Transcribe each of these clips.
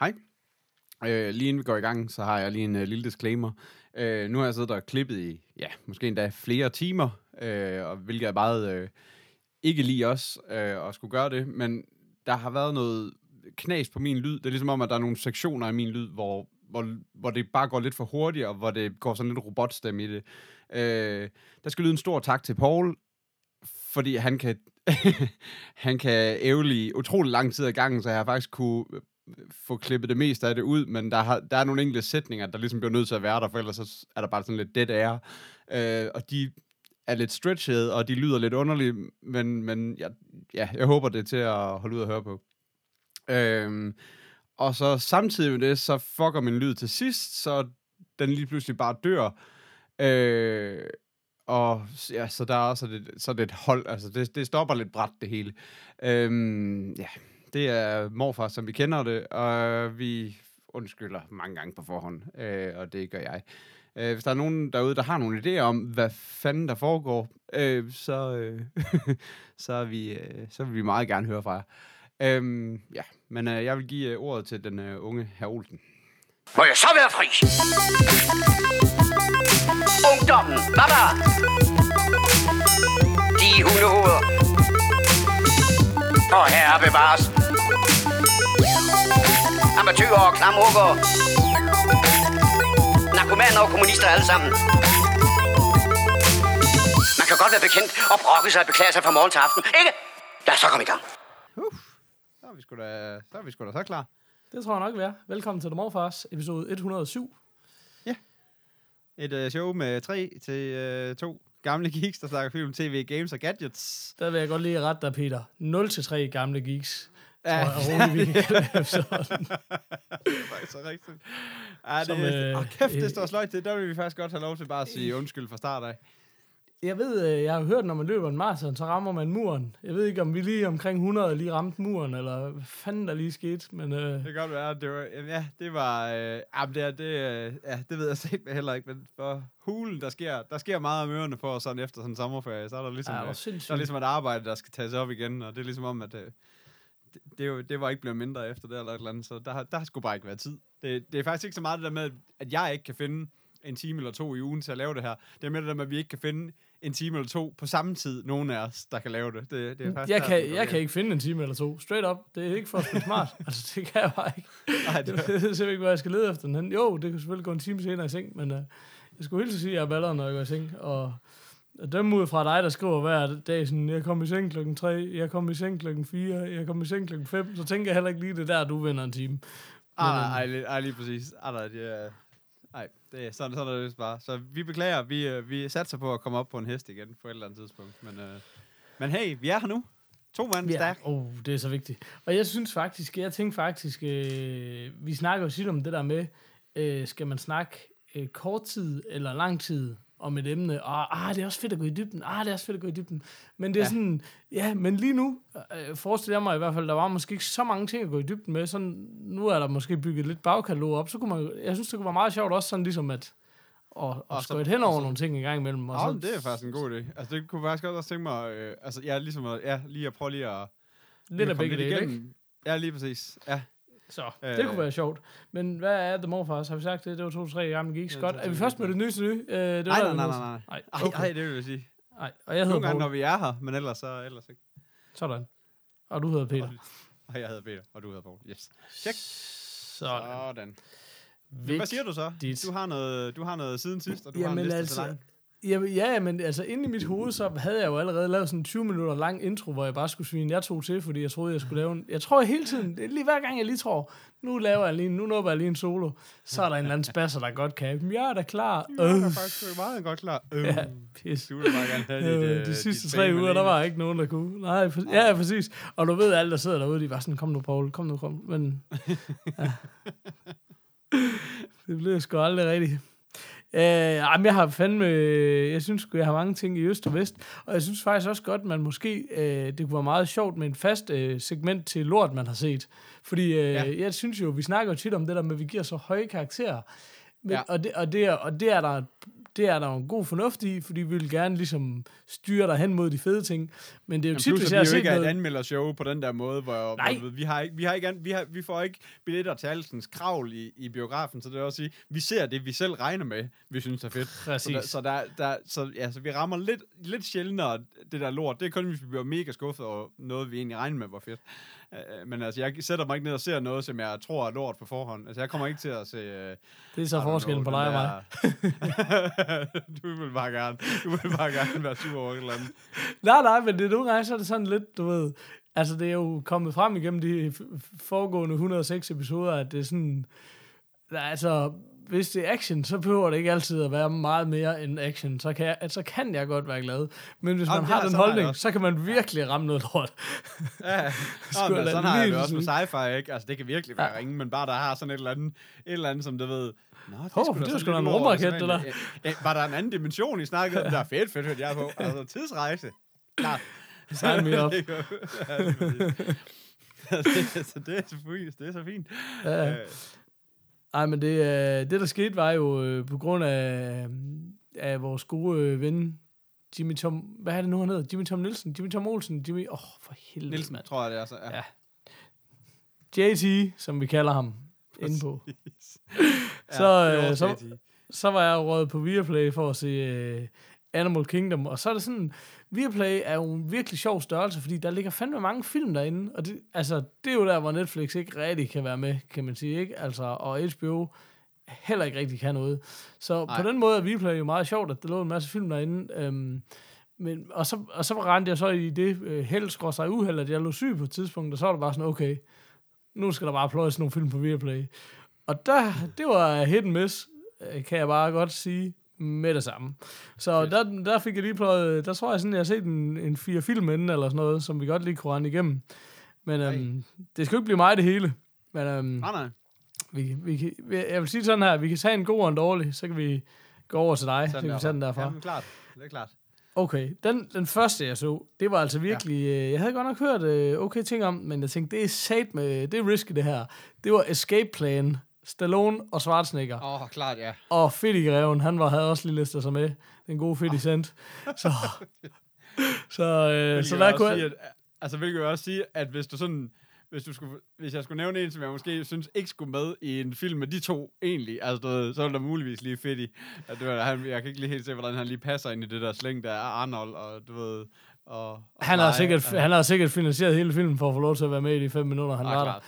Hej. Øh, lige inden vi går i gang, så har jeg lige en øh, lille disclaimer. Øh, nu har jeg siddet og klippet i, ja, måske endda flere timer, øh, og hvilket er meget øh, ikke lige os øh, at skulle gøre det, men der har været noget knas på min lyd. Det er ligesom om, at der er nogle sektioner i min lyd, hvor, hvor, hvor det bare går lidt for hurtigt, og hvor det går sådan lidt robotstemme i det. Øh, der skal lyde en stor tak til Paul, fordi han kan, han kan ævle utrolig lang tid ad gangen, så jeg har faktisk kunne få klippet det meste af det ud, men der, har, der er nogle enkelte sætninger, der ligesom bliver nødt til at være der, for ellers så er der bare sådan lidt dead air. Øh, og de er lidt stretched, og de lyder lidt underligt, men, men ja, ja, jeg håber det er til at holde ud og høre på. Øh, og så samtidig med det, så fucker min lyd til sidst, så den lige pludselig bare dør. Øh, og ja, så der er også det, så det et hold, altså det, det stopper lidt bræt det hele. Øh, ja, det er morfar, som vi kender det, og vi undskylder mange gange på forhånd, øh, og det gør jeg. Øh, hvis der er nogen derude, der har nogle idéer om, hvad fanden der foregår, øh, så, øh, så, er vi, øh, så vil vi meget gerne høre fra jer. Øh, ja, men øh, jeg vil give øh, ordet til den øh, unge herr Olsen. Må jeg så være fri? Ungdommen, baba! De hundehoveder. Og herre bevares. Amatører og klamrukker. Narkomaner og kommunister alle sammen. Man kan godt være bekendt og brokke sig og beklage sig fra morgen til aften. Ikke? Lad os så komme i gang. Uh, så er vi sgu da så, er vi sgu da så klar. Det tror jeg nok, vi er. Velkommen til The Morfars, episode 107. Et øh, show med tre til øh, to gamle geeks, der snakker film, tv, games og gadgets. Der vil jeg godt lige rette dig, Peter. 0 til 3 gamle geeks. Ja. Tror jeg roligt, vi kan kalde episoden. det er faktisk så rigtigt. Ja, det, Som, øh, øh, oh, kæft, det øh, står sløjt til. Der vil vi faktisk godt have lov til bare at sige undskyld fra start af. Jeg ved, øh, jeg har hørt, når man løber en maraton, så rammer man muren. Jeg ved ikke, om vi lige omkring 100 lige ramte muren, eller hvad fanden der lige skete, men øh, Det kan godt være, det var, jamen, ja, det var, øh, jamen, det, er, det, øh, ja, det ved jeg sikkert heller ikke, men for hulen, der sker, der sker meget om ørerne for sådan efter sådan en sommerferie, så er der ligesom, ja, øh, der er ligesom et arbejde, der skal tages op igen, og det er ligesom om, at øh, det, det, er jo- det var ikke blevet mindre efter det eller et eller andet, så der, der har sgu bare ikke været tid. Det, det er faktisk ikke så meget det der med, at jeg ikke kan finde en time eller to i ugen til at lave det her. Det er mere det der med, at vi ikke kan finde en time eller to på samme tid, nogen af os, der kan lave det. det, det er faktisk Jeg kan, går jeg kan ikke finde en time eller to. Straight up. Det er ikke for at spille smart. altså, det kan jeg bare ikke. Nej, det, Jeg ved simpelthen ikke, hvad jeg skal lede efter den. Jo, det kan selvfølgelig gå en time senere i seng, men uh, jeg skulle helt sige, at jeg er balleret, når jeg går i seng. Og dem ud fra dig, der skriver hver dag sådan, jeg kom i seng klokken 3, jeg kom i seng klokken 4, jeg kom i seng klokken 5, så tænker jeg heller ikke lige, det er der, du vinder en time. Ej, Men, nej, ej, lige, ej, lige præcis. Ej, nej, det er... Ej, det er sådan, sådan er det bare. Så vi beklager, vi, øh, vi satser på at komme op på en hest igen på et eller andet tidspunkt. Men, øh, men hey, vi er her nu. To mand Ja, stærk. oh, det er så vigtigt. Og jeg synes faktisk, jeg tænker faktisk, øh, vi snakker jo tit om det der med, øh, skal man snakke øh, kort tid eller lang tid om et emne, og ah, det er også fedt at gå i dybden, ah, det er også fedt at gå i dybden. Men det er Ja. sådan, ja, men lige nu, øh, forestiller jeg mig i hvert fald, der var måske ikke så mange ting at gå i dybden med, sådan, nu er der måske bygget lidt bagkatalog op, så kunne man, jeg synes, det kunne være meget sjovt også sådan ligesom at, og, og, så- skøjte hen over og så- nogle ting en gang imellem. Og Åh, så, oh, det er faktisk en god idé. Altså, det kunne faktisk også tænke mig, øh, altså, ja, ligesom at, ja, lige at prøve lige at... lidt af komme begge dele, ikke? Ja, lige præcis. Ja. Så, Øh. det kunne være sjovt. Men hvad er The Morfars? Har vi sagt det? Det var to-tre gamle geeks. Godt. Er vi først med det nye til nye? Øh, det Nej, var nej, nej, nej, nej. Nej, Ej, okay. ej, det vil jeg sige. nej. Og jeg hedder Nogle gange, når vi er her, men ellers så ellers ikke. Sådan. Og du hedder Peter. Og jeg hedder Peter, og du hedder Paul. Yes. Check. Sådan. Sådan. Hvad siger du så? Du har noget, du har noget siden sidst, og du har en Jamen liste altså, så lang. Jamen, ja, men altså inde i mit hoved, så havde jeg jo allerede lavet sådan en 20 minutter lang intro, hvor jeg bare skulle svine jeg tog til, fordi jeg troede, jeg skulle lave en... Jeg tror hele tiden, det er lige hver gang jeg lige tror, nu laver jeg lige, nu nupper jeg lige en solo, så er der en eller anden spasser, der godt kan. Men jeg er da klar. Ja, jeg er faktisk meget godt klar. Øh. ja, pis. Du vil bare gerne have dit, Øh, øh, de sidste dit tre uger, der var ikke nogen, der kunne. Nej, præ- ja, præcis. Og du ved, alle, der sidder derude, de var sådan, kom nu, Paul, kom nu, kom. Men, ja. det blev sgu aldrig rigtigt. Øh, jamen, jeg har fandme, jeg synes jeg har mange ting i øst og vest, og jeg synes faktisk også godt, man måske, øh, det kunne være meget sjovt med en fast øh, segment til lort, man har set. Fordi øh, Ja. jeg synes jo, vi snakker jo tit om det der med, at vi giver så høje karakterer. Men, Ja. og, det, og, det, og det er der det er der jo en god fornuft i, fordi vi vil gerne ligesom styre dig hen mod de fede ting. Men det er jo Jamen, tit, hvis jeg har set ikke er et noget... anmeldershow på den der måde, hvor, Nej. hvor vi, har ikke, vi, har ikke, vi, har, vi får ikke billetter til alskens kravl i, i biografen, så det vil også sige, vi ser det, vi selv regner med, vi synes er fedt. Så, Præcis. der, så, der, der, så, ja, så vi rammer lidt, lidt sjældnere det der lort. Det er kun, hvis vi bliver mega skuffet over noget, vi egentlig regner med, hvor fedt. Uh, men altså, jeg sætter mig ikke ned og ser noget, som jeg tror er lort på forhånd. Altså, jeg kommer ikke til at se... Uh, Det er så forskellen på dig og mig. du vil bare gerne, du vil bare gerne være sur over eller andet. Nej, nej, men det er nogle gange, så er det sådan lidt, du ved... Altså, det er jo kommet frem igennem de foregående 106 episoder, at det er sådan... Altså, hvis det er action, så behøver det ikke altid at være meget mere end action. Så kan jeg, så kan jeg godt være glad. Men hvis man Jamen, har ja, den sådan har jeg holdning, så kan man virkelig ramme noget lort. Ja, Nå, Sgu men da sådan har jeg det også med sci-fi, ikke? Altså, det kan virkelig være Ja. ja. ringe, men bare der har sådan et eller andet, et eller andet som du ved, Nå, det, var sådan sgu da en rumraket, det sædvanligt. Ja, ja, Var der en anden dimension, I snakkede om? Der er fedt, fedt, fedt, jeg er på. Altså, tidsrejse. Klart. Sign me up. Er ja, det er så det er så fint. Det er så fint. Ja. Øh, Ej, men det, øh, det der skete, var jo øh, på grund af, af vores gode øh, ven, Jimmy Tom... Hvad er det nu, han hedder? Jimmy Tom Nielsen? Jimmy Tom Olsen? Jimmy... Åh, oh, for helvede, Nielsen, mand. tror jeg, det er så. Ja. Ja. JT, som vi kalder ham, inde på. Så, øh, vores så-. Så var jeg rådet på Viaplay for at se uh, Animal Kingdom, og så er det sådan, Viaplay er jo en virkelig sjov størrelse, fordi der ligger fandme mange film derinde, og det, altså, det er jo der, hvor Netflix ikke rigtig kan være med, kan man sige, ikke? Altså, og HBO heller ikke rigtig kan noget. Så. Nej. på den måde er Viaplay jo meget sjovt, at der lå en masse film derinde, øhm, men, og, så, og så rendte jeg så i det øh, held sig uheld, at jeg lå syg på et tidspunkt, og så var det bare sådan, okay, nu skal der bare pløjes nogle film på Viaplay. Og der, det var hit and miss, øh, kan jeg bare godt sige, med det samme. Så der, der fik jeg lige pløjet, der tror jeg sådan, jeg har set en, en fire film inden, eller sådan noget, som vi godt lige kunne rende igennem. Men øhm, det skal jo ikke blive mig det hele. Men øhm, Nej, nej. vi, vi, vi, jeg vil sige sådan her, vi kan tage en god og en dårlig, så kan vi gå over til dig, så kan vi tage den derfra. Jamen, klart. Det er klart. Okay, den, den første jeg så, det var altså virkelig, ja. jeg havde godt nok hørt øh, okay ting om, men jeg tænkte, det er sat med, det er risky det her. Det var Escape Plan, Stallone og Schwarzenegger. Åh, oh, klart, ja. Og Fiddy Greven, han var, havde også lige listet sig med. Den gode Fiddy Cent. Så, så, øh, så der kunne sige, jeg... at, altså, hvilket vil også sige, at hvis du sådan, hvis, du skulle, hvis jeg skulle nævne en, som jeg måske synes ikke skulle med i en film med de to egentlig, altså, du så er der muligvis lige fedt i. At var, han, jeg kan ikke lige helt se, hvordan han lige passer ind i det der slæng, der er Arnold, og du ved, og... og Han har, sikkert, han har sikkert finansieret hele filmen for at få lov til at være med i de fem minutter, han Ah, var der.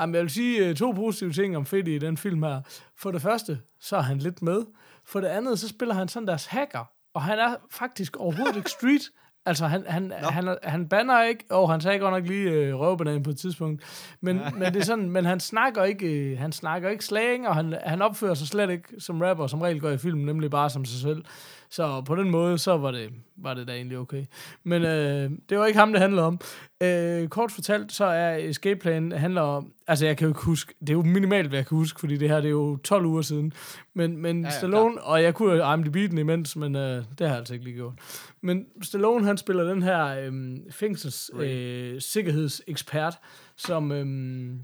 Jamen, jeg vil sige øh, to positive ting om Fiddy i den film her. For det første, så er han lidt med. For det andet, så spiller han sådan deres hacker. Og han er faktisk overhovedet ikke street. Altså, han, han, han, han, han banner ikke, og han sagde godt nok lige øh, røvbananen på et tidspunkt. Men, men, det er sådan, men han snakker ikke, øh, han snakker ikke slang, og han, han opfører sig slet ikke som rapper, som regel går i filmen, nemlig bare som sig selv. Så på den måde, så var det, var det da egentlig okay. Men øh, det var ikke ham, det handlede om. Øh, kort fortalt, så er Escape Plan handler om... Altså, jeg kan jo ikke huske... Det er jo minimalt, hvad jeg kan huske, fordi det her det er jo 12 uger siden. Men, men ja, ja, Stallone... Og jeg kunne jo IMDb den imens, men øh, det har jeg altså ikke lige gjort. Men Stallone, han spiller den her øh, fængsels øh, sikkerhedsekspert, som... Øh,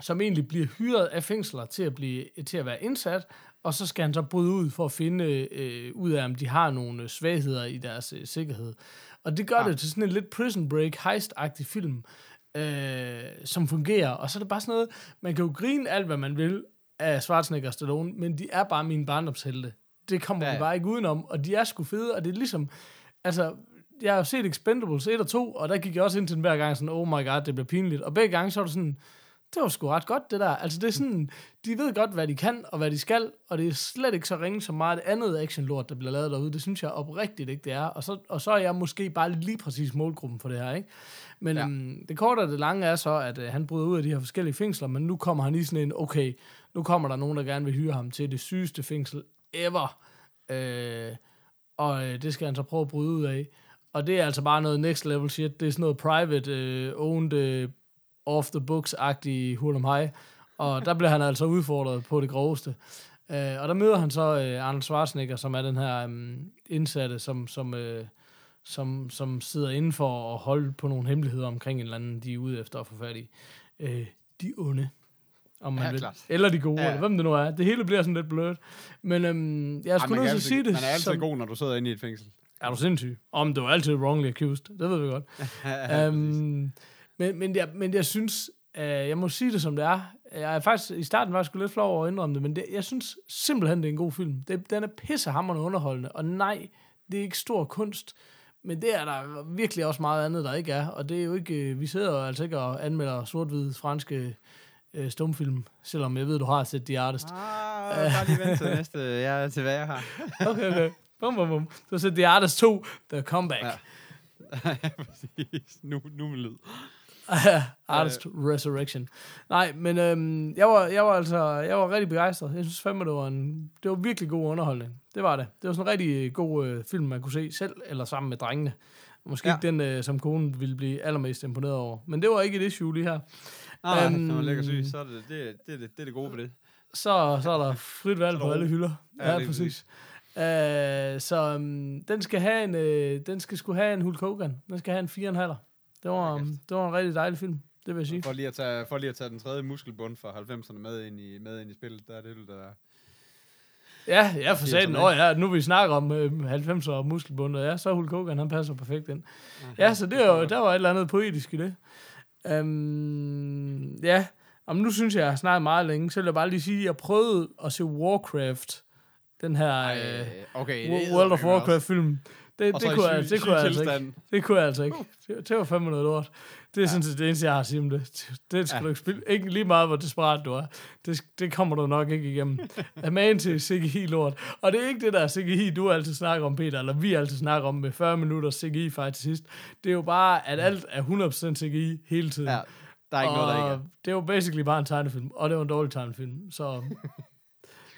som egentlig bliver hyret af fængsler til at, blive, til at være indsat, og så skal han så bryde ud for at finde øh, ud af, om de har nogle øh, svagheder i deres øh, sikkerhed. Og det gør ja. det til sådan en lidt Prison Break heist-agtig film, øh, som fungerer. Og så er det bare sådan noget, man kan jo grine alt, hvad man vil af Schwarzenegger og Stallone, men de er bare mine barndomshelte. Det kommer Ja, man bare ikke udenom, og de er sgu fede, og det er ligesom, altså, jeg har jo set Expendables 1 og 2, og der gik jeg også ind til den hver gang sådan, oh my god, det bliver pinligt. Og begge gange, så var det sådan, det var sgu ret godt, det der. Altså, det er sådan, de ved godt, hvad de kan, og hvad de skal, og det er slet ikke så ringe så meget andet action-lort, der bliver lavet derude. Det synes jeg oprigtigt ikke, det er. Og så, og så er jeg måske bare lige præcis målgruppen for det her, ikke? Men ja. Um, det korte og det lange er så, at uh, han bryder ud af de her forskellige fængsler, men nu kommer han i sådan en, okay, nu kommer der nogen, der gerne vil hyre ham til det sygeste fængsel ever. Øh, og øh, det skal han så prøve at bryde ud af. Og det er altså bare noget next level shit. Det er sådan noget private øh, owned øh, off the books-agtig hurlum hej. Og der bliver han altså udfordret på det groveste. Øh, og der møder han så øh, Arnold Schwarzenegger, som er den her øh, indsatte, som, som, øh, som, som sidder inden for at holde på nogle hemmeligheder omkring en eller anden, de er ude efter at få fat i. Øh, de onde om man Ja, vil. klart. Eller de gode, Ja. eller hvem det nu er. Det hele bliver sådan lidt blødt. Men øhm, jeg skulle nødt til at sige det. man er altid som- god, når du sidder inde i et fængsel. Er du sindssyg? Om du er altid wrongly accused. Det ved vi godt. um, men, men, jeg, men jeg synes, uh, jeg må sige det som det er. Jeg er faktisk, i starten var jeg sgu lidt flov over at indrømme det, men det, jeg synes simpelthen, det er en god film. Det, den er pissehammerende underholdende, og nej, det er ikke stor kunst, men det er der virkelig også meget andet, der ikke er, og det er jo ikke, øh, vi sidder jo altså ikke og anmelder sort-hvide franske øh, stumfilm, selvom jeg ved, du har set The Artist. Ah, bare lige vent til næste, jeg er til hvad jeg har. Okay, okay. Bum, bum, bum. Du har set The Artist 2, The Comeback. Ja. ja, præcis. Nu, nu med lyd. Artist Resurrection. Nej, men øhm, jeg, var, jeg var altså jeg var rigtig begejstret. Jeg synes fandme, det var, en, det var virkelig god underholdning. Det var det. Det var sådan en rigtig god øh, film, man kunne se selv eller sammen med drengene. Måske ja. ikke den, øh, som konen ville blive allermest imponeret over. Men det var ikke et issue lige her. Nej, Øhm, når man ligger syg, så er det det, det, det, det, er det gode ved det. Så, så er der frit valg på alle hylder. Ja, Ja, præcis. Uh, så um, den skal have en, øh, den skal skulle have en Hulk Hogan. Den skal have en 4,5. Det var, um, det var en rigtig dejlig film, det vil jeg sige. For lige at tage, for lige at tage den tredje muskelbund fra 90'erne med ind i, med ind i spillet, der er det, der er... Ja, ja, for satan. Åh ja, nu vi snakker om øh, 90'er og muskelbundet. Ja, så Hulk Hogan, han passer perfekt ind. Ja, så det er jo, der var et eller andet poetisk i det. Um, ja, Om nu synes jeg, jeg har snakket meget længe, så vil jeg bare lige sige, at jeg prøvede at se Warcraft. Den her Ej, øh, okay. World of. Warcraft-film. Det, Og det, kunne syg- det, kunne jeg altså ikke. Det kunne jeg altså ikke. Det, det var fandme noget lort. Det er sådan set det eneste, jeg har at sige om det. Det skal Ja. ja. du ikke spille. Ikke lige meget, hvor desperat du er. Det, det kommer du nok ikke igennem. Er man til CGI-lort. Og det er ikke det der CGI, du altid snakker om, Peter, eller vi altid snakker om med 40 minutter CGI-fight til sidst. Det er jo bare, at alt er 100% CGI hele tiden. Ja, der er ikke noget, der ikke er. Det jo basically bare en tegnefilm, og det var en dårlig tegnefilm. Så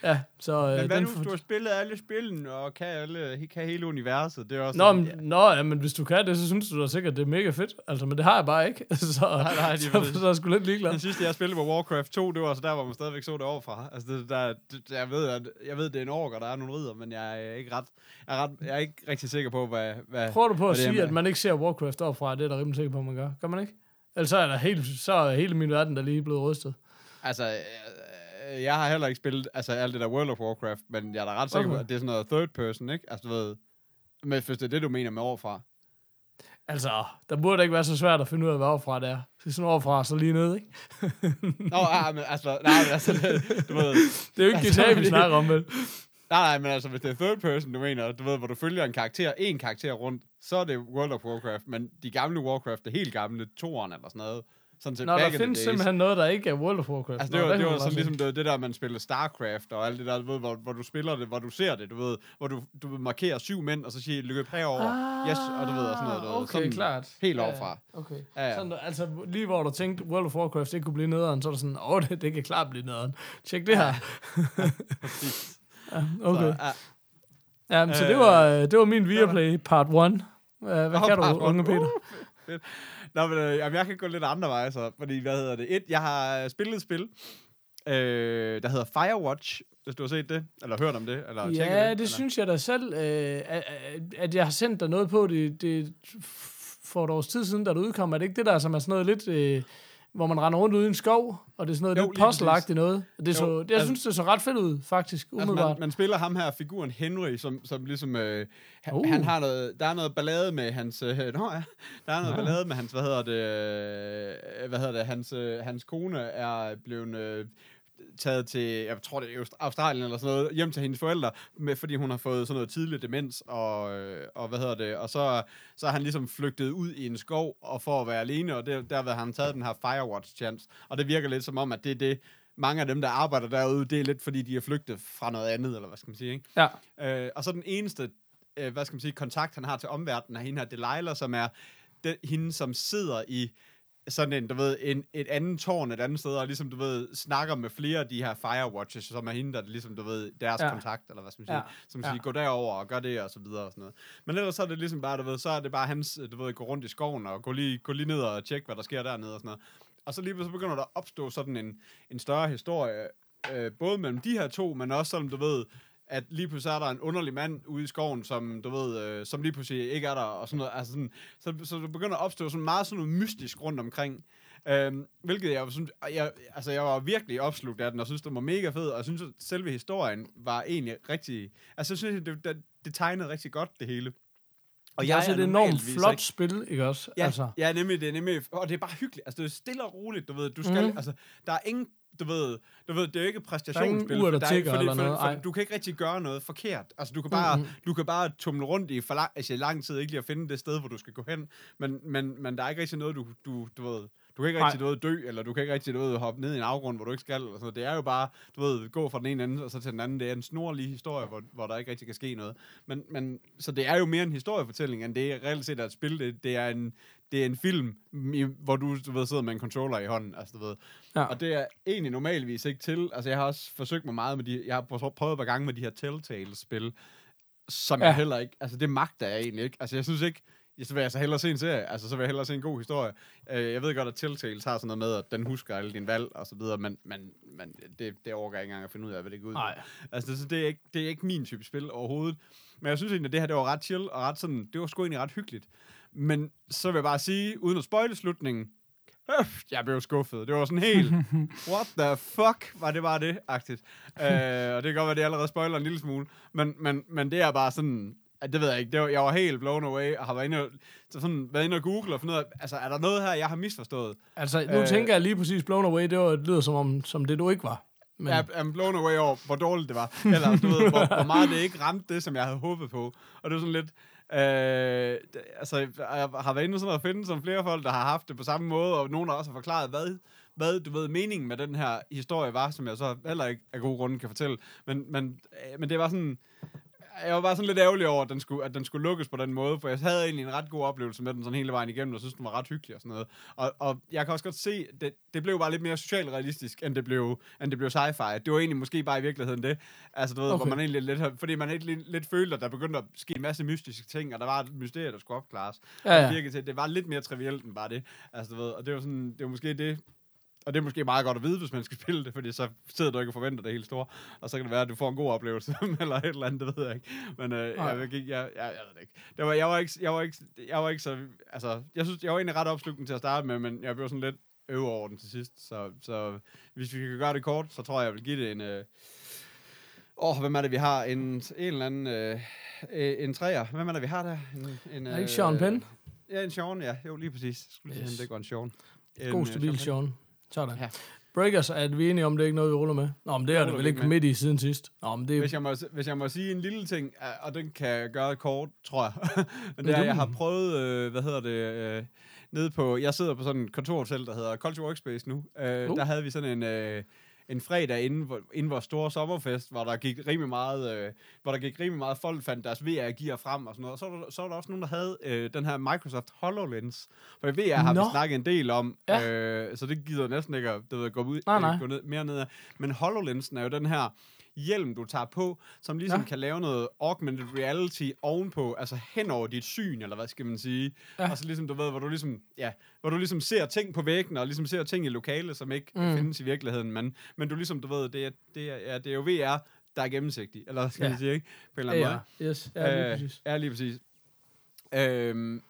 ja, så... øh, Men hvad den nu, for- du har spillet alle spillene, og kan, alle, kan hele universet? Det er også Nå, sådan, men, nå, ja, men hvis du kan det, så synes du da sikkert, det er mega fedt. Altså, men det har jeg bare ikke. så, Nej, nej, så, præcis. så, er jeg sgu lidt ligeglad. Den sidste, jeg spillede på Warcraft 2, det var altså der, hvor man stadigvæk så det overfra. Altså, det, der, det, jeg, ved, at, jeg ved, det er en ork, og der er nogle ridder, men jeg er ikke ret, jeg er, ret, jeg er ikke rigtig sikker på, hvad... hvad Prøver du på at er sige, med- at man ikke ser Warcraft overfra? Det er der rimelig sikker på, man gør. Gør man ikke? Ellers så er, der helt, så er hele min verden der lige blevet rystet. Altså, jeg har heller ikke spillet altså, alt det der World of Warcraft, men jeg er da ret sikker Okay. på, at det er sådan noget third person, ikke? Altså, du ved... Men hvis det er det, du mener med overfra. Altså, der burde ikke være så svært at finde ud af, hvad overfra det er. Det er sådan overfra, så lige ned, ikke? Nå, ja, men altså, nej, men altså, det, du ved... Det er jo ikke Altså, GTA, vi snakker om, vel? Nej, nej, men altså, hvis det er third person, du mener, du ved, hvor du følger en karakter, en karakter rundt, så er det World of Warcraft, men de gamle Warcraft, det helt gamle, toeren eller sådan noget, sådan til Nå, back der findes simpelthen noget, der ikke er World of Warcraft. Altså, Nå, det var, der det kan var man sådan ligesom det, det der, man spiller StarCraft og alt det der, du ved, hvor, hvor du spiller det, hvor du ser det, du ved, hvor du, du markerer syv mænd, og så siger løb herover, Ah, yes, og du ved, og sådan noget. Du ved, Okay, sådan, klart. Helt Ja, overfra. Okay. Ja, ja. Sådan, altså, lige hvor du tænkte, World of Warcraft ikke kunne blive nederen, så er der sådan, åh, det, det kan klart blive nederen. Tjek det her. Præcis. Ja, okay. Så, ja, Ja, så Øh, det var, øh, det var min Viaplay part 1. Uh, hvad Nå, kan du, unge Peter? fedt. Nå, men øh, jeg kan gå lidt andre veje så, fordi, hvad hedder det? Et, jeg har spillet et spil, øh, der hedder Firewatch, hvis du har set det, eller hørt om det, eller tjekket Ja, det, eller? det synes jeg da selv, øh, at, at jeg har sendt dig noget på det, det for et års tid siden, da det udkom. Er det ikke det der, som er sådan noget lidt... Øh, hvor man render rundt ude i en skov, og det er sådan noget Jo, lidt puzzle noget. Og Det er Jo, så, det, jeg altså- synes, det så ret fedt ud, faktisk, Altså, umiddelbart. man, man spiller ham her, figuren Henry, som, som ligesom... Øh, han, Uh. han har noget... Der er noget ballade med hans... Øh, nå ja, der er noget Nå. ballade med hans... Hvad hedder det? Øh, hvad hedder det? Hans, øh, hans kone er blevet... Øh, taget til, jeg tror det er Aust- Australien eller sådan noget, hjem til hendes forældre, med, fordi hun har fået sådan noget tidlig demens, og, øh, og hvad hedder det, og så, så er han ligesom flygtet ud i en skov, og for at være alene, og det, derved har han taget den her Firewatch-chance, og det virker lidt som om, at det er det, mange af dem, der arbejder derude, det er lidt fordi, de er flygtet fra noget andet, eller hvad skal man sige, ikke? Ja. Øh, og så den eneste, øh, hvad skal man sige, kontakt, han har til omverdenen, er hende her Delilah, som er den, hende, som sidder i sådan en, du ved, en, et andet tårn et andet sted, og ligesom, du ved, snakker med flere af de her Firewatches, som er hende, der ligesom, du ved, deres Ja. ja. kontakt, eller hvad skal man sige, Ja. ja. som Ja. siger, gå derover og gør det, og så videre, og sådan noget. Men ellers så er det ligesom bare, du ved, så er det bare hans, du ved, gå rundt i skoven, og gå lige, gå lige ned og tjekke, hvad der sker dernede, og sådan noget. Og så lige pludselig begynder der at opstå sådan en, en større historie, øh, både mellem de her to, men også sådan, du ved, at lige pludselig er der en underlig mand ude i skoven, som du ved, øh, som lige pludselig ikke er der, og sådan noget, altså sådan, så, så der begynder at opstå sådan meget sådan noget mystisk rundt omkring. Øhm, hvilket jeg synes, jeg, altså jeg var virkelig opslugt af den, og synes, den var mega fed, og jeg synes, at selve historien var egentlig rigtig, altså jeg synes, det, det, det tegnede rigtig godt, det hele. Og det er også et enormt flot ikke- spil, ikke også? Ja, Altså, ja, nemlig, det er nemlig, og det er bare hyggeligt. Altså, det er stille og roligt, du ved. Du skal, mm. altså, der er ingen, du ved, du ved, det er jo ikke præstationsspil. for er ikke- tikker for det- eller for- noget, for ej. Du kan ikke rigtig gøre noget forkert. Altså, du kan bare, Mhm. du kan bare tumle rundt i for lang, altså, lang tid, ikke lige at finde det sted, hvor du skal gå hen. Men, men, men der er ikke rigtig noget, du, du, du ved, du kan ikke rigtig noget dø, eller du kan ikke rigtig noget hoppe ned i en afgrund, hvor du ikke skal. Eller sådan noget. Det er jo bare, du ved, gå fra den ene ende og så til den anden. Det er en snorlig historie, hvor, hvor der ikke rigtig kan ske noget. Men, men, så det er jo mere en historiefortælling, end det er reelt set er et spil. Det, det er en, det er en film, i, hvor du, du ved, sidder med en controller i hånden. Altså, du ved. Ja. Og det er egentlig normalvis ikke til. Altså, jeg har også forsøgt mig meget med de... Jeg har prøvet et par gange med de her Telltale-spil, som ja. Jeg heller ikke... Altså, det magter jeg egentlig ikke. Altså, jeg synes ikke... Så vil jeg så hellere se en serie. Altså, så vil jeg hellere se en god historie. Øh, jeg ved godt, at Telltale har sådan noget med, at den husker alle dine valg og så videre, men, men, men det, det overgår jeg ikke engang at finde ud af, hvad det går ud. Nej. Altså, det, så det, er ikke, det er ikke min type spil overhovedet. Men jeg synes egentlig, at det her, det var ret chill, og ret sådan, det var sgu egentlig ret hyggeligt. Men så vil jeg bare sige, uden at spoile slutningen, øh, jeg blev skuffet. Det var sådan helt, what the fuck, var det bare det, agtigt. øh, og det kan godt være, at det allerede spoiler en lille smule, men, men, men det er bare sådan, det ved jeg ikke, det var, jeg var helt blown away, og har været inde og, så sådan, været inde og google og fundet ud altså, er der noget her, jeg har misforstået? altså nu Øh. tænker jeg lige præcis Blown Away, det, var, det lyder som, om, som det, du ikke var. Men, Jeg er blown away over, hvor dårligt det var. Eller, du ved, hvor, hvor meget det ikke ramte det, som jeg havde håbet på. Og det var sådan lidt... Øh, altså, jeg har været inde sådan at finde som flere folk, der har haft det på samme måde, og nogen har også forklaret, hvad, hvad du ved, meningen med den her historie var, som jeg så heller ikke af gode grunde kan fortælle. Men, men, øh, men det var sådan... Jeg var bare sådan lidt ærgerlig over, at den, skulle, at den skulle lukkes på den måde, for jeg havde egentlig en ret god oplevelse med den sådan hele vejen igennem, og synes, den var ret hyggelig og sådan noget. Og, og jeg kan også godt se, det, det blev bare lidt mere socialrealistisk, end det blev, end det blev sci-fi. Det var egentlig måske bare i virkeligheden det. Altså, du ved, okay. hvor man egentlig lidt, fordi man egentlig lidt, lidt følte, at der begyndte at ske en masse mystiske ting, og der var et mysterie, der skulle opklares. Ja, Og ja. det virkede til, det var lidt mere trivielt end bare det. Altså, du ved, og det var sådan, det var måske det, og det er måske meget godt at vide, hvis man skal spille det, fordi så sidder du ikke og forventer det helt store, og så kan det være, at du får en god oplevelse, eller et eller andet, det ved jeg ikke. Men øh, jeg, jeg, jeg, jeg, jeg, ved det ikke. Det var, jeg, var ikke, jeg, var ikke, jeg var ikke så, altså, jeg synes, jeg var egentlig ret opslugten til at starte med, men jeg blev sådan lidt øve over den til sidst, så, så hvis vi kan gøre det kort, så tror jeg, jeg vil give det en, øh, åh, oh, hvem er det, vi har? En, en eller anden, øh, øh, en træer. Hvem er det, vi har der? En, en, Er det ikke Sean Penn? Ja, en Sean, ja. Jo, lige præcis. Skulle Yes. yes. det går en Sean. God øh, stabil Penn. Sean. Sådan. Ja. Breakers, er vi enige om, det er ikke noget, vi ruller med? Nå, men det er Det vel ikke midt i siden sidst. Nå, men det Hvis jeg, må, hvis jeg må sige en lille ting, og den kan jeg gøre kort, tror jeg. Men det er, jeg har prøvet, øh, hvad hedder det, øh, nede på, jeg sidder på sådan et kontorhotel, der hedder Culture Workspace nu. Øh, Uh. Der havde vi sådan en, øh, en fredag inden, inden vores store sommerfest, hvor der gik rimelig meget, øh, hvor der gik rimelig meget folk fandt deres VR-gear frem og sådan noget. Og så var der, så var der også nogen, der havde øh, den her Microsoft HoloLens. For VR har Nå. vi snakket en del om, Ja. øh, så det gider næsten ikke at det ved, gå, ud, Nej, øh, nej. gå ned, mere ned af. Men HoloLensen er jo den her hjelm, du tager på, som ligesom Ja. kan lave noget augmented reality ovenpå, altså hen over dit syn, eller hvad skal man sige. Ja. Og så ligesom, du ved, hvor du ligesom, ja, hvor du ligesom ser ting på væggen, og ligesom ser ting i lokale, som ikke Mm. findes i virkeligheden, men, men du ligesom, du ved, det er, det er, ja, det er jo VR, der er gennemsigtig, eller skal Ja. man sige, ikke? På en eller anden Ja, måde. Yes. Ja, lige Øh, præcis. Ja, lige præcis. Øhm,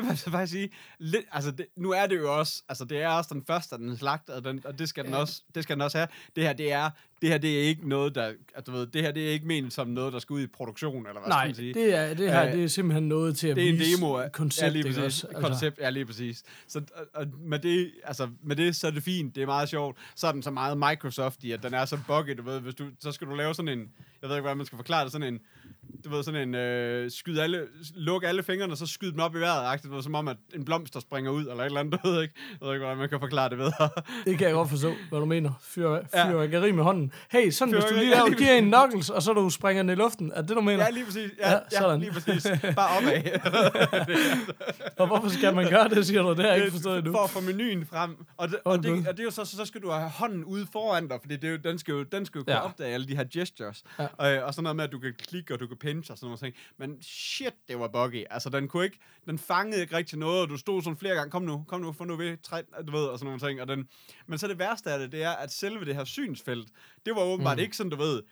det vil jeg så faktisk sige, lidt, altså det, nu er det jo også, altså det er også den første den slagt, og, den, og det, skal den Ja. også, det skal den også have. Det her, det er, det her, det er ikke noget, der, at du ved, det her, det er ikke ment som noget, der skal ud i produktion, eller hvad Nej, skal man sige. det, er, det her Øh, det er simpelthen noget til at det er en vise demo af koncept, ja, lige præcis. også? Altså, Koncept, ja, lige præcis. Så og, og med, det, altså, med det, så er det fint. Det er meget sjovt. Så er den så meget Microsoft i, at den er så buggy, du ved. Hvis du, så skal du lave sådan en, jeg ved ikke, hvordan man skal forklare det, sådan en, du ved, sådan en, øh, skyd alle, luk alle fingrene, og så skyd dem op i vejret, agtigt, som om, at en blomst, der springer ud, eller et eller andet, du ved ikke. Jeg ved ikke, hvordan man kan forklare det bedre. Det kan jeg godt forstå, hvad du mener. Fyr, Ja. fyrværkeri med hånden. Hey, sådan hvis du lige ja, lige giver en knuckles, og så du springer den i luften. Er det, du mener? ja, lige præcis. Ja, Ja, ja, ja sådan. lige præcis. Bare opad. Og hvorfor skal man gøre det, siger du? Det har jeg ikke forstået endnu. For at få menuen frem. Og det, og det, og det er jo så, så, skal du have hånden ude foran dig, fordi det er jo, den skal jo, den skal jo kunne Ja. ja. opdage alle de her gestures. Ja. Ja. Og, og sådan noget med, at du kan klikke, og du kan pinche og sådan noget. Men shit, det var buggy. Altså, den kunne ikke, den fangede ikke rigtig noget, og du stod sådan flere gange, kom nu, kom nu, få nu ved, træ, du ved, og sådan nogle ting. Og den, men så det værste af det, det er, at selve det her synsfelt, det var åbenbart mm. ikke sådan, du ved,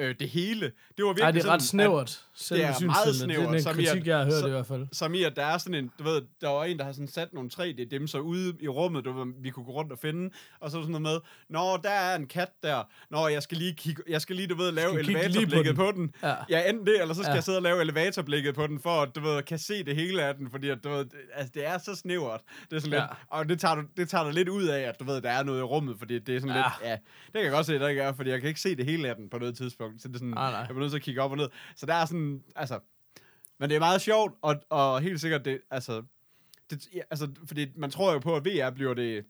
øh, det hele. Det var virkelig Nej, det er sådan, ret snævert. Selve det er meget synstidene. Det er snævert, den som i, kritik, at- jeg har hørt så- i hvert fald. At, som i, at der er sådan en, du ved, der var en, der har sådan sat nogle 3D-dimser ude i rummet, du ved, vi kunne gå rundt og finde, og så sådan noget med, Nå, der er en kat der. Nå, jeg skal lige kigge, jeg skal lige, du ved, lave lige på elevatorblikket den. på den. Ja. Ja, enten det, eller så skal Ja. jeg sidde og lave elevatorblikket på den, for at, du ved, kan se det hele af den, fordi at, du ved, altså, det er så snævert. Det er sådan Ja. lidt, og det tager, du, det tager dig lidt ud af, at du ved, der er noget i rummet, fordi det er sådan Ja. lidt, ja, det kan jeg godt se, der ikke er, fordi jeg kan ikke se det hele af den på noget tidspunkt, så det er sådan, Nej, nej. jeg bliver nødt til at kigge op og ned. Så der er sådan, altså, men det er meget sjovt, og, og helt sikkert, det, altså, det, ja, altså, fordi man tror jo på, at VR bliver det,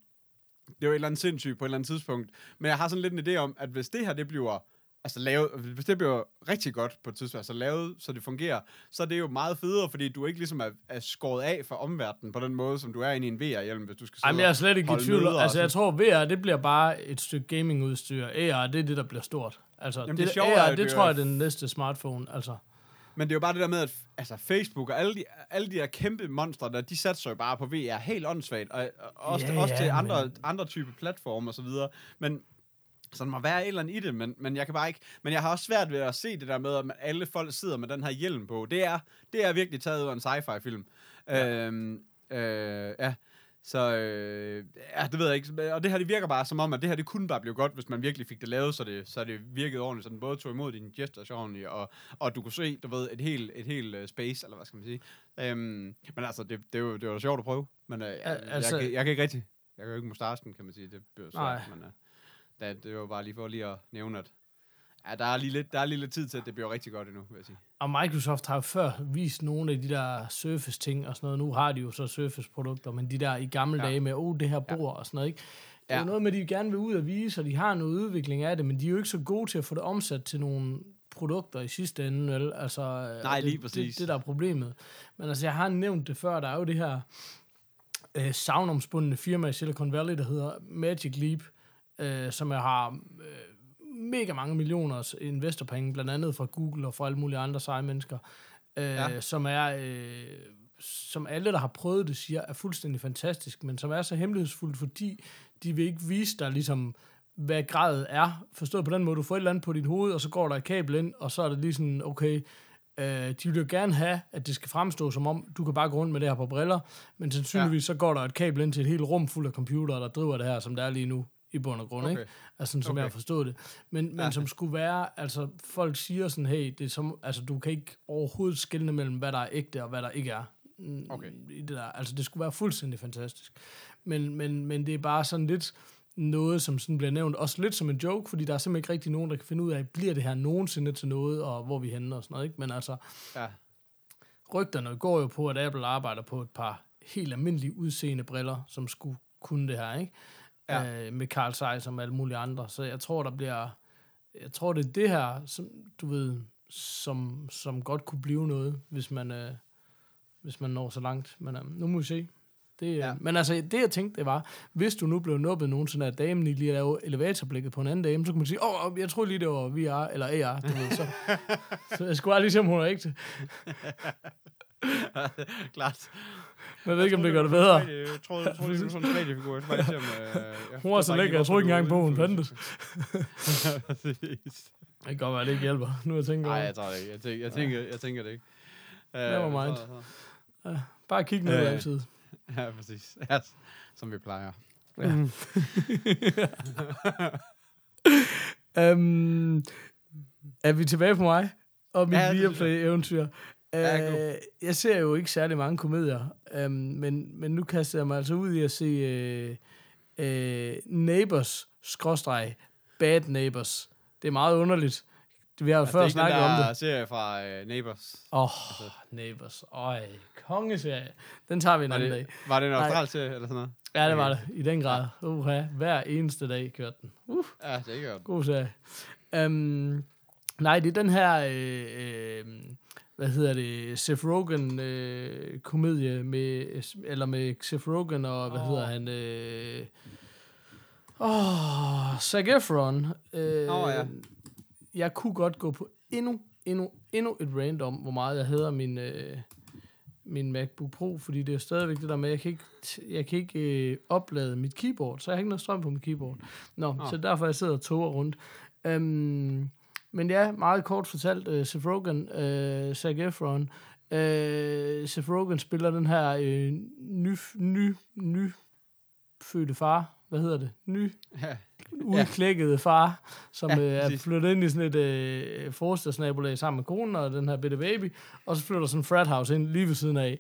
det er jo et eller andet sindssygt på et eller andet tidspunkt. Men jeg har sådan lidt en idé om, at hvis det her, det bliver altså lavet, hvis det bliver rigtig godt på et tidspunkt, altså lavet, så det fungerer, så er det jo meget federe, fordi du ikke ligesom er, er skåret af fra omverdenen på den måde, som du er inde i en VR-hjelm, hvis du skal sidde Jamen, jeg er slet ikke i tvivl. Altså, jeg tror, VR, det bliver bare et stykke gamingudstyr. AR, det er det, der bliver stort. Altså, Jamen, det, det sjove er jo, det det tror er- jeg er den næste smartphone. Altså, Men det er jo bare det der med, at altså, Facebook og alle de, alle de der kæmpe monstre, der, de satser jo bare på VR helt åndssvagt, og, og også, Ja, også ja, til men- andre, andre typer platforme og så videre. Men så der må være et eller andet i det, men, men jeg kan bare ikke... Men jeg har også svært ved at se det der med, at alle folk sidder med den her hjelm på. Det er, det er virkelig taget ud af en sci-fi-film. Ja. Øhm, øh, ja. Så øh, ja, det ved jeg ikke. Og det her, det virker bare som om, at det her, det kunne bare blive godt, hvis man virkelig fik det lavet, så det, så det virkede ordentligt, så den både tog imod dine gestures ordentligt, og, og du kunne se, du ved, et helt, et helt uh, space, eller hvad skal man sige. Øhm, men altså, det, det, jo, det var da sjovt at prøve, men uh, altså- altså, jeg, kan- jeg kan ikke rigtig, jeg kan jo ikke mustachen, kan man sige, det bliver Nej. svært, men uh, det, det var bare lige for lige at nævne, at ja, der er lige lidt, der er lige lidt tid til, at det bliver rigtig godt endnu, vil jeg sige. og Microsoft har jo før vist nogle af de der Surface-ting og sådan noget. Nu har de jo så Surface-produkter, men de der i gamle Ja. ja. dage med, oh, det her bord og sådan noget, ikke? Det er Ja. noget med, de gerne vil ud og vise, og de har noget udvikling af det, men de er jo ikke så gode til at få det omsat til nogle produkter i sidste ende, vel? Altså, Nej, det, lige præcis. Det, det, der er problemet. Men altså, jeg har nævnt det før, der er jo det her øh, savnomspundne firma i Silicon Valley, der hedder Magic Leap, øh, som jeg har øh, mega mange millioners investorpenge, blandt andet fra Google og fra alle mulige andre seje mennesker, øh, Ja. ja. som er... Øh, som alle, der har prøvet det, siger, er fuldstændig fantastisk, men som er så hemmelighedsfuldt, fordi de vil ikke vise dig ligesom, hvad gradet er. Forstået på den måde, du får et eller andet på dit hoved, og så går der et kabel ind, og så er det lige sådan, okay, øh, de vil jo gerne have, at det skal fremstå som om, du kan bare gå rundt med det her på briller, men sandsynligvis så går der et kabel ind til et helt rum fuld af computere, der driver det her, som det er lige nu, i bund og grund, Okay. ikke? Altså sådan, som Okay. jeg har forstået det. Men, men Ja. som skulle være, altså folk siger sådan, hey, det er som, altså du kan ikke overhovedet skelne mellem, hvad der er ægte og hvad der ikke er. mm, Okay. I det der. Altså det skulle være fuldstændig fantastisk. Men, men, men det er bare sådan lidt noget, som sådan bliver nævnt, også lidt som en joke, fordi der er simpelthen ikke rigtig nogen, der kan finde ud af, bliver det her nogensinde til noget, og hvor vi henne og sådan noget, ikke? Men altså, Ja. rygterne går jo på, at Apple arbejder på et par helt almindelige udseende briller, som skulle kunne det her, ikke? Ja. Øh, med Carl Zeiss og alle mulige andre. Så jeg tror, der bliver... Jeg tror, det er det her, som, du ved, som, som godt kunne blive noget, hvis man, øh, hvis man når så langt. Men øh, nu må vi se. Det, øh, Ja. Men altså, det jeg tænkte, det var, hvis du nu blev nubbet nogensinde af damen i lige at lave elevatorblikket på en anden dame, så kunne man sige, åh, oh, jeg tror lige, det var VR, eller AR, du ved, så, så jeg skulle bare lige se, om hun er ægte. Klart. Men jeg ved ikke, om det gør det bedre. Jeg troede, jeg troede, det var sådan en 3D-figur. Jeg se, om... Øh, Hun var så lækker, jeg tror ikke engang på, hun fandtes. Det kan godt være, det ikke hjælper. Nu jeg tænker Nej, jeg tror det ikke. Jeg tænker, jeg tænker, jeg tænker det ikke. Uh, Never mind. det. Bare kig ned Øh. altid. Ja, præcis. Ja, som vi plejer. Ja. um, er vi tilbage på mig? Og mit Ja, Viaplay-eventyr. Ja, Uh, jeg ser jo ikke særlig mange komedier, um, men, men nu kaster jeg mig altså ud i at se uh, uh, Neighbors, skråstreg, Bad Neighbors. Det er meget underligt. Vi har jo Altså, før det er snakket om det. der serie fra uh, Neighbors. Åh, oh, Neighbors. Øj, kongeserie. Den tager vi en Var anden det, dag. var det en australsk serie, eller sådan noget? Ja, det var det. I den grad. Uha, hver eneste dag kørte den. Uh, Ja, det er ikke godt. god serie. Um, nej, det er den her, øh, øh, hvad hedder det, Seth Rogen øh, komedie med, eller med Seth Rogen og, hvad Åh. hedder han, øh, åh, Zac Efron. Øh, Åh, ja. Jeg kunne godt gå på endnu, endnu, endnu et rant om, hvor meget jeg hedder min, øh, min MacBook Pro, fordi det er stadigvæk det der med, jeg kan ikke, jeg kan ikke øh, oplade mit keyboard, så jeg har ikke noget strøm på mit keyboard. Nå, Nå. så derfor jeg sidder og toger rundt. Um, men ja, meget kort fortalt, uh, Seth Rogen, uh, Zac Efron, uh, Seth Rogen spiller den her uh, ny, ny, ny fødte far, hvad hedder det? Ny, Ja. udklækkede far, som Ja, ja, er flyttet ind i sådan et øh, forstadsnabolag sammen med konen og den her bitte baby, og så flytter sådan en frat house ind lige ved siden af.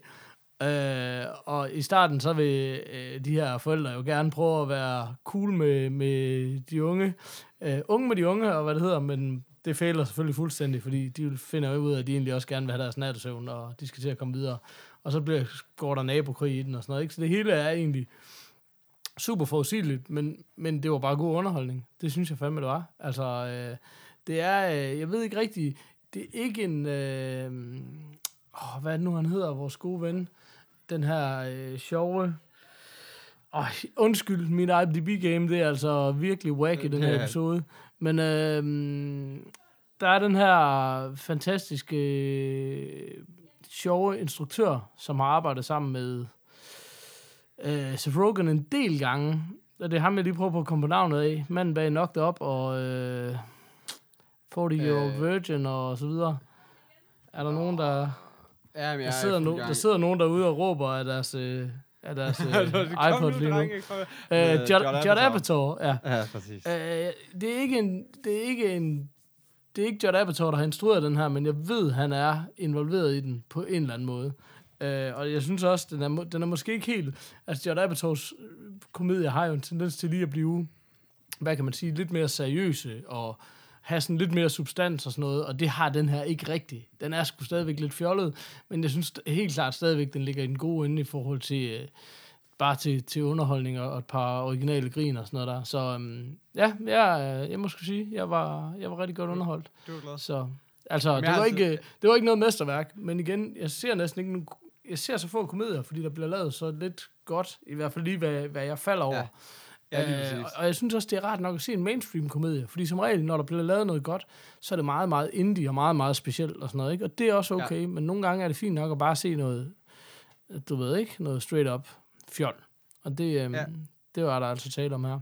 Øh, og i starten så vil øh, de her forældre jo gerne prøve at være cool med, med de unge, øh, unge med de unge, og hvad det hedder, men det fejler selvfølgelig fuldstændig, fordi de finder jo ud af, at de egentlig også gerne vil have deres nattesøvn, og de skal til at komme videre. Og så bliver, går der nabokrig i den og sådan noget. Ikke? Så det hele er egentlig super forudsigeligt, men, men det var bare god underholdning. Det synes jeg fandme, det var. Altså, øh, det er, øh, jeg ved ikke rigtigt, det er ikke en, øh, åh, hvad er det nu, han hedder, vores gode ven, den her øh, sjove, åh, undskyld, min IMDb-game, det er altså virkelig wack i den her episode, men øh, der er den her fantastiske, øh, sjove instruktør, som har arbejdet sammen med øh, Seth Rogen en del gange. Og det er ham, jeg lige prøver på at komme på navnet af. Manden bag Knocked Up og øh, 40 Year Old Øh. Virgin og så videre. Er der nogen, der... Ja, men Der jeg sidder, er no, der sidder nogen derude og råber af deres, øh, af deres øh, iPod lige nu. drenge, kom. Øh, Med Judd, Apatow. Apatow, ja. Ja, præcis. Øh, det er ikke en... Det er ikke en det er ikke Judd Apatow, der har instrueret den her, men jeg ved, han er involveret i den på en eller anden måde. Øh, og jeg synes også, den er, den er måske ikke helt... Altså, Judd Apatows øh, komedie har jo en tendens til lige at blive, hvad kan man sige, lidt mere seriøse og have sådan lidt mere substans og sådan noget, og det har den her ikke rigtigt. Den er sgu stadigvæk lidt fjollet, men jeg synes helt klart stadigvæk, den ligger i den gode ende i forhold til... Øh, bare til, til underholdning og et par originale grin og sådan noget der. Så øhm, ja, jeg, jeg må sgu sige, jeg var, jeg var rigtig godt underholdt. Du er glad. Så altså, det var, ikke, det var ikke noget mesterværk, men igen, jeg ser næsten ikke nogen, jeg ser så få komedier, fordi der bliver lavet så lidt godt, i hvert fald lige, hvad, hvad jeg falder over. Ja. Ja, lige Øh, og, og jeg synes også, det er rart nok at se en mainstream-komedie, fordi som regel, når der bliver lavet noget godt, så er det meget, meget indie og meget, meget specielt og sådan noget, ikke? Og det er også okay, ja. men nogle gange er det fint nok at bare se noget, du ved ikke, noget straight up fjol. Og det, øhm, Ja. det var der altså tale om her.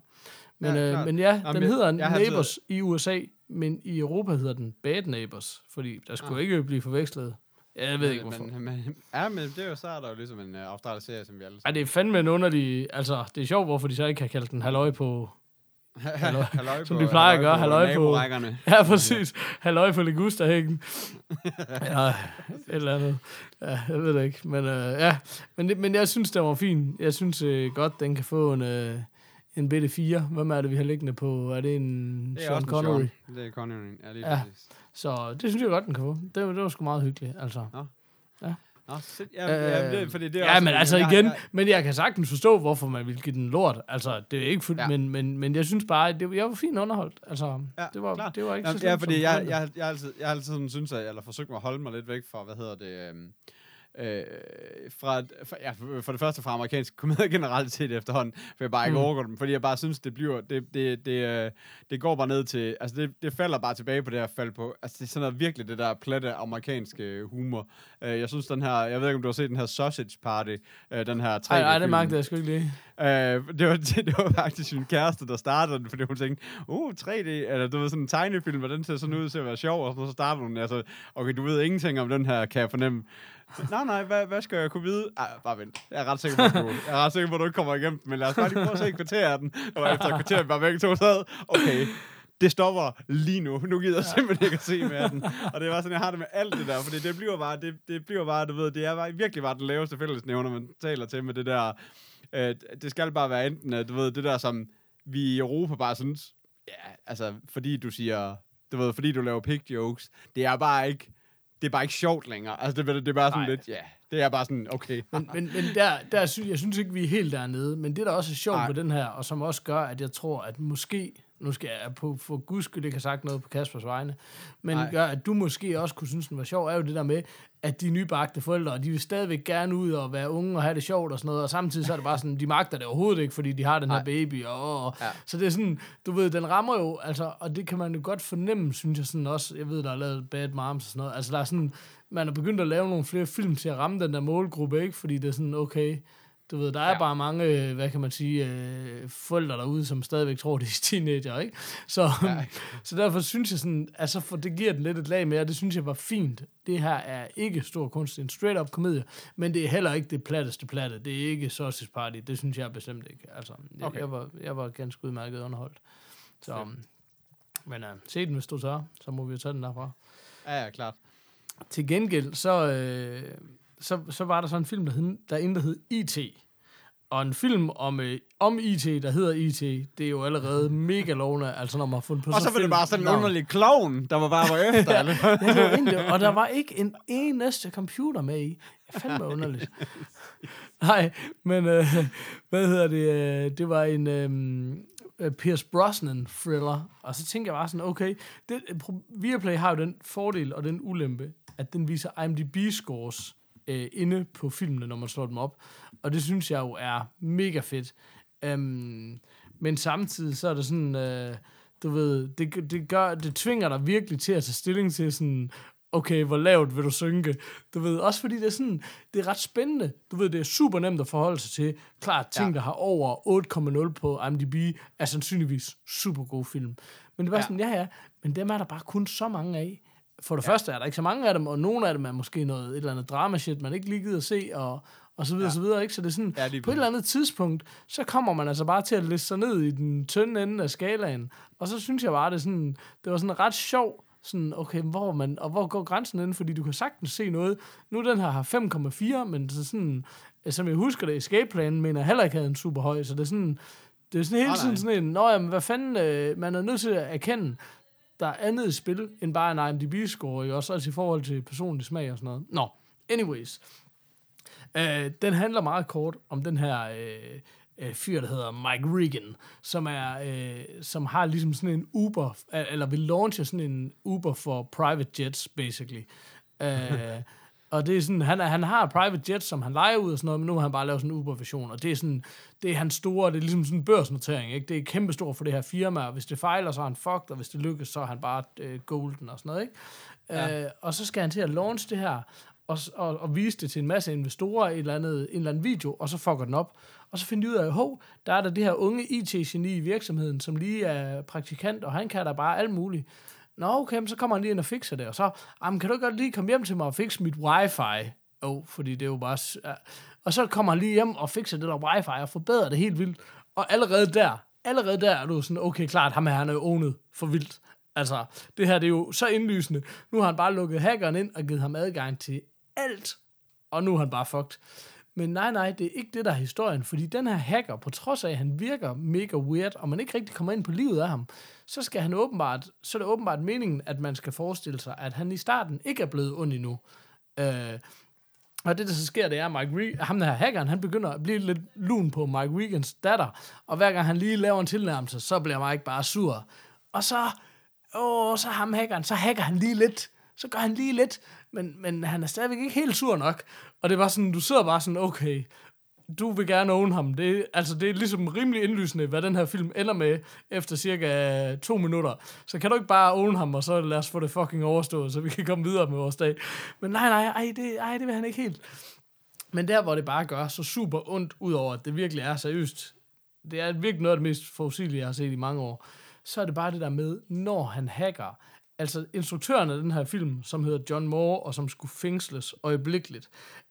Men Ja, øh, men ja, den jeg- hedder jeg altid- Neighbors i USA, men i Europa hedder den Bad Neighbors, fordi der skulle Ah. ikke blive forvekslet. Ja, Jeg ved ikke, hvorfor. Men, men, ja, men det er jo så er der jo ligesom en uh, australisk serie, som vi alle Ej, det er fandme en underlig... Altså, det er sjovt, hvorfor de så ikke har kaldt den halløj på... halløj, halløj som de plejer at gøre, halløj på- naborækkerne. Ja, præcis. Halløj på Ligusterhækken. ja, et eller andet. Ja, jeg ved det ikke. Men, øh, ja. men, det, men jeg synes, det var fin. Jeg synes øh, godt, den kan få en, øh, en bitte 4. Hvem er det, vi har liggende på? Er det en Det er Sean Connery? Sean. Det er Connery, ja, lige Ja. ja. præcis. Så det synes jeg godt, den kan få. Det, det var sgu meget hyggeligt, altså. Nå, shit, ja, ja, det, fordi det er ja, også men altså jeg- igen, jeg- men jeg kan sagtens forstå, hvorfor man vil give den lort. Altså, det er ikke fuldt, Ja. ja. men, men, men jeg synes bare, det, jeg var fint underholdt. Altså, Ja, det, var, klart. det var ikke Jamen, så ja, slemt, fordi som jeg, jeg, jeg, har altid, jeg har altid sådan synes, at, eller forsøgt mig at holde mig lidt væk fra, hvad hedder det, øhm, øh, fra, for, ja, for- det første fra amerikanske komedier generelt set efterhånden, for jeg bare ikke Mm. overgår dem, fordi jeg bare synes, det bliver, det, det, det, øh, det går bare ned til, altså det, det falder bare tilbage på det her fald på, altså det er sådan noget virkelig det der platte amerikanske humor. Øh, jeg synes den her, jeg ved ikke om du har set den her Sausage Party, øh, den her tre Ej, ej, det magtede jeg sgu ikke lige. Øh, det, var, det, var faktisk min kæreste, der startede den, fordi hun tænkte, uh, 3D, eller du ved, sådan en tegnefilm, og den ser sådan ud til at være sjov, og så starter hun, altså, okay, du ved ingenting om den her, kan jeg fornemme. Nej, nej, hvad, hvad skal jeg kunne vide? Ej, bare vent. Jeg er ret sikker på, at du, jeg er ret sikker på, at du ikke kommer igennem men lad os bare lige prøve at se et kvarter af den. Og efter et kvarter, bare begge to sad, okay, det stopper lige nu. Nu gider jeg simpelthen ikke at se mere den. Og det var sådan, jeg har det med alt det der, fordi det bliver bare, det, det bliver bare, du ved, det er bare, virkelig bare den laveste fællesnævner, man taler til med det der, øh, det skal bare være enten, at, du ved, det der, som vi i Europa bare synes, ja, altså, fordi du siger, du ved, fordi du laver pig jokes, det er bare ikke, det er bare ikke sjovt længere. Altså, det, det er bare sådan Nej. lidt, ja, det er bare sådan, okay. Men, men, men der, der synes, jeg synes ikke, vi er helt dernede. Men det, der også er sjovt ved den her, og som også gør, at jeg tror, at måske, nu skal jeg på, for guds skyld ikke have sagt noget på Kaspers vegne, men Nej. gør, at du måske også kunne synes, den var sjov, er jo det der med, at de nybagte forældre, de vil stadigvæk gerne ud og være unge og have det sjovt og sådan noget, og samtidig så er det bare sådan, de magter det overhovedet ikke, fordi de har den her baby, og, og Ja. så det er sådan, du ved, den rammer jo, altså, og det kan man jo godt fornemme, synes jeg sådan også, jeg ved, der er lavet Bad Moms og sådan noget, altså der er sådan, man er begyndt at lave nogle flere film til at ramme den der målgruppe, ikke? Fordi det er sådan, okay, Du ved, der er Ja. ja. bare mange, øh, hvad kan man sige, øh, forældre derude, som stadigvæk tror, det er teenager, ikke? Så, Ja. ja. så derfor synes jeg sådan, altså for det giver den lidt et lag mere, det synes jeg var fint. Det her er ikke stor kunst, det er en straight-up komedie, men det er heller ikke det platteste platte. Det er ikke Sausage Party, det synes jeg bestemt ikke. Altså, jeg, Okay. jeg, var, jeg var ganske udmærket underholdt. Så, Fedt. men uh, se den, hvis du tør, så må vi jo tage den derfra. Ja, ja, klart. Til gengæld, så, øh, så, så var der sådan en film, der hed, der endte hed IT. Og en film om, øh, om IT, der hedder IT, det er jo allerede mega lovende, altså når man har fundet på Og så var det bare sådan en underlig klovn, der var bare var efter. eller? Ja, det var egentlig, og der var ikke en eneste computer med i. Det fandme underligt. Nej, men øh, hvad hedder det? Øh, det var en øh, Pierce Brosnan thriller. Og så tænker jeg bare sådan, okay, det, Viaplay har jo den fordel og den ulempe, at den viser IMDb-scores øh, inde på filmene, når man slår dem op. Og det synes jeg jo er mega fedt. Um, men samtidig så er det sådan, øh, du ved, det, det, gør, det tvinger dig virkelig til at tage stilling til sådan, okay, hvor lavt vil du synke? Du ved, også fordi det er sådan, det er ret spændende. Du ved, det er super nemt at forholde sig til. Klart, ting, Ja. der har over 8,0 på IMDb, er sandsynligvis super gode film. Men det var ja. sådan, ja ja, men dem er der bare kun så mange af. For det ja. første er der ikke så mange af dem, og nogle af dem er måske noget, et eller andet drama-shit, man ikke lige gider at se, og, og så videre, Ja. så videre, ikke? Så det er sådan, Ja, lige på et eller andet tidspunkt, så kommer man altså bare til at liste sig ned i den tynde ende af skalaen. Og så synes jeg bare, det, sådan, det var sådan ret sjov, sådan, okay, hvor man, og hvor går grænsen ind, fordi du kan sagtens se noget. Nu den her har 5,4, men så sådan, øh, som jeg husker det, Escape Plan, mener heller ikke havde en super høj, så det er sådan, det er sådan hele tiden sådan en, nå jamen, hvad fanden, øh, man er nødt til at erkende, der er andet i spil, end bare en IMDb-score, ikke? også altså i forhold til personlig smag og sådan noget. Nå, anyways. Øh, den handler meget kort om den her øh, øh, fyr, der hedder Mike Regan, som er øh, som har ligesom sådan en Uber, eller vil launche sådan en Uber for private jets, basically. Øh, og det er sådan, han, er, han har private jets, som han leger ud og sådan noget, men nu har han bare lavet sådan en Uber-version, og det er sådan, det er hans store, det er ligesom sådan en børsnotering, ikke? Det er kæmpestort for det her firma, og hvis det fejler, så er han fucked, og hvis det lykkes, så er han bare øh, golden og sådan noget, ikke? Ja. Øh, og så skal han til at launch det her, og, og, og vise det til en masse investorer i et eller andet, en eller anden video, og så fucker den op. Og så finder de ud af, hov, der er der det her unge IT-geni i virksomheden, som lige er praktikant, og han kan da bare alt muligt. Nå, okay, men så kommer han lige ind og fikser det, og så, jamen, kan du ikke godt lige komme hjem til mig og fikse mit wifi? Jo, oh, fordi det er jo bare... Ja. Og så kommer han lige hjem og fikser det der wifi og forbedrer det helt vildt. Og allerede der, allerede der er du sådan, okay, klart, ham her, han er jo ownet for vildt. Altså, det her det er jo så indlysende. Nu har han bare lukket hackeren ind og givet ham adgang til alt. Og nu er han bare fucked. Men nej, nej, det er ikke det, der er historien. Fordi den her hacker, på trods af, at han virker mega weird, og man ikke rigtig kommer ind på livet af ham, så skal han åbenbart, så er det åbenbart meningen, at man skal forestille sig, at han i starten ikke er blevet ond endnu. Øh, og det, der så sker, det er, at Mike Re- ham der her hackeren, han begynder at blive lidt lun på Mike Regans datter, og hver gang han lige laver en tilnærmelse, så bliver Mike bare sur. Og så, åh, så ham hackeren, så hacker han lige lidt, så gør han lige lidt, men, men han er stadigvæk ikke helt sur nok. Og det var sådan, du sidder bare sådan, okay, du vil gerne own ham. Det, er- altså, det er ligesom rimelig indlysende, hvad den her film ender med efter cirka to minutter. Så kan du ikke bare own ham, og så lad os få det fucking overstået, så vi kan komme videre med vores dag. Men nej, nej, ej, det, ej, det vil han ikke helt. Men der, hvor det bare gør så super ondt, udover at det virkelig er seriøst, det er virkelig noget af det mest forudsigelige, jeg har set i mange år, så er det bare det der med, når han hacker, altså instruktøren af den her film, som hedder John Moore, og som skulle fængsles øjeblikkeligt,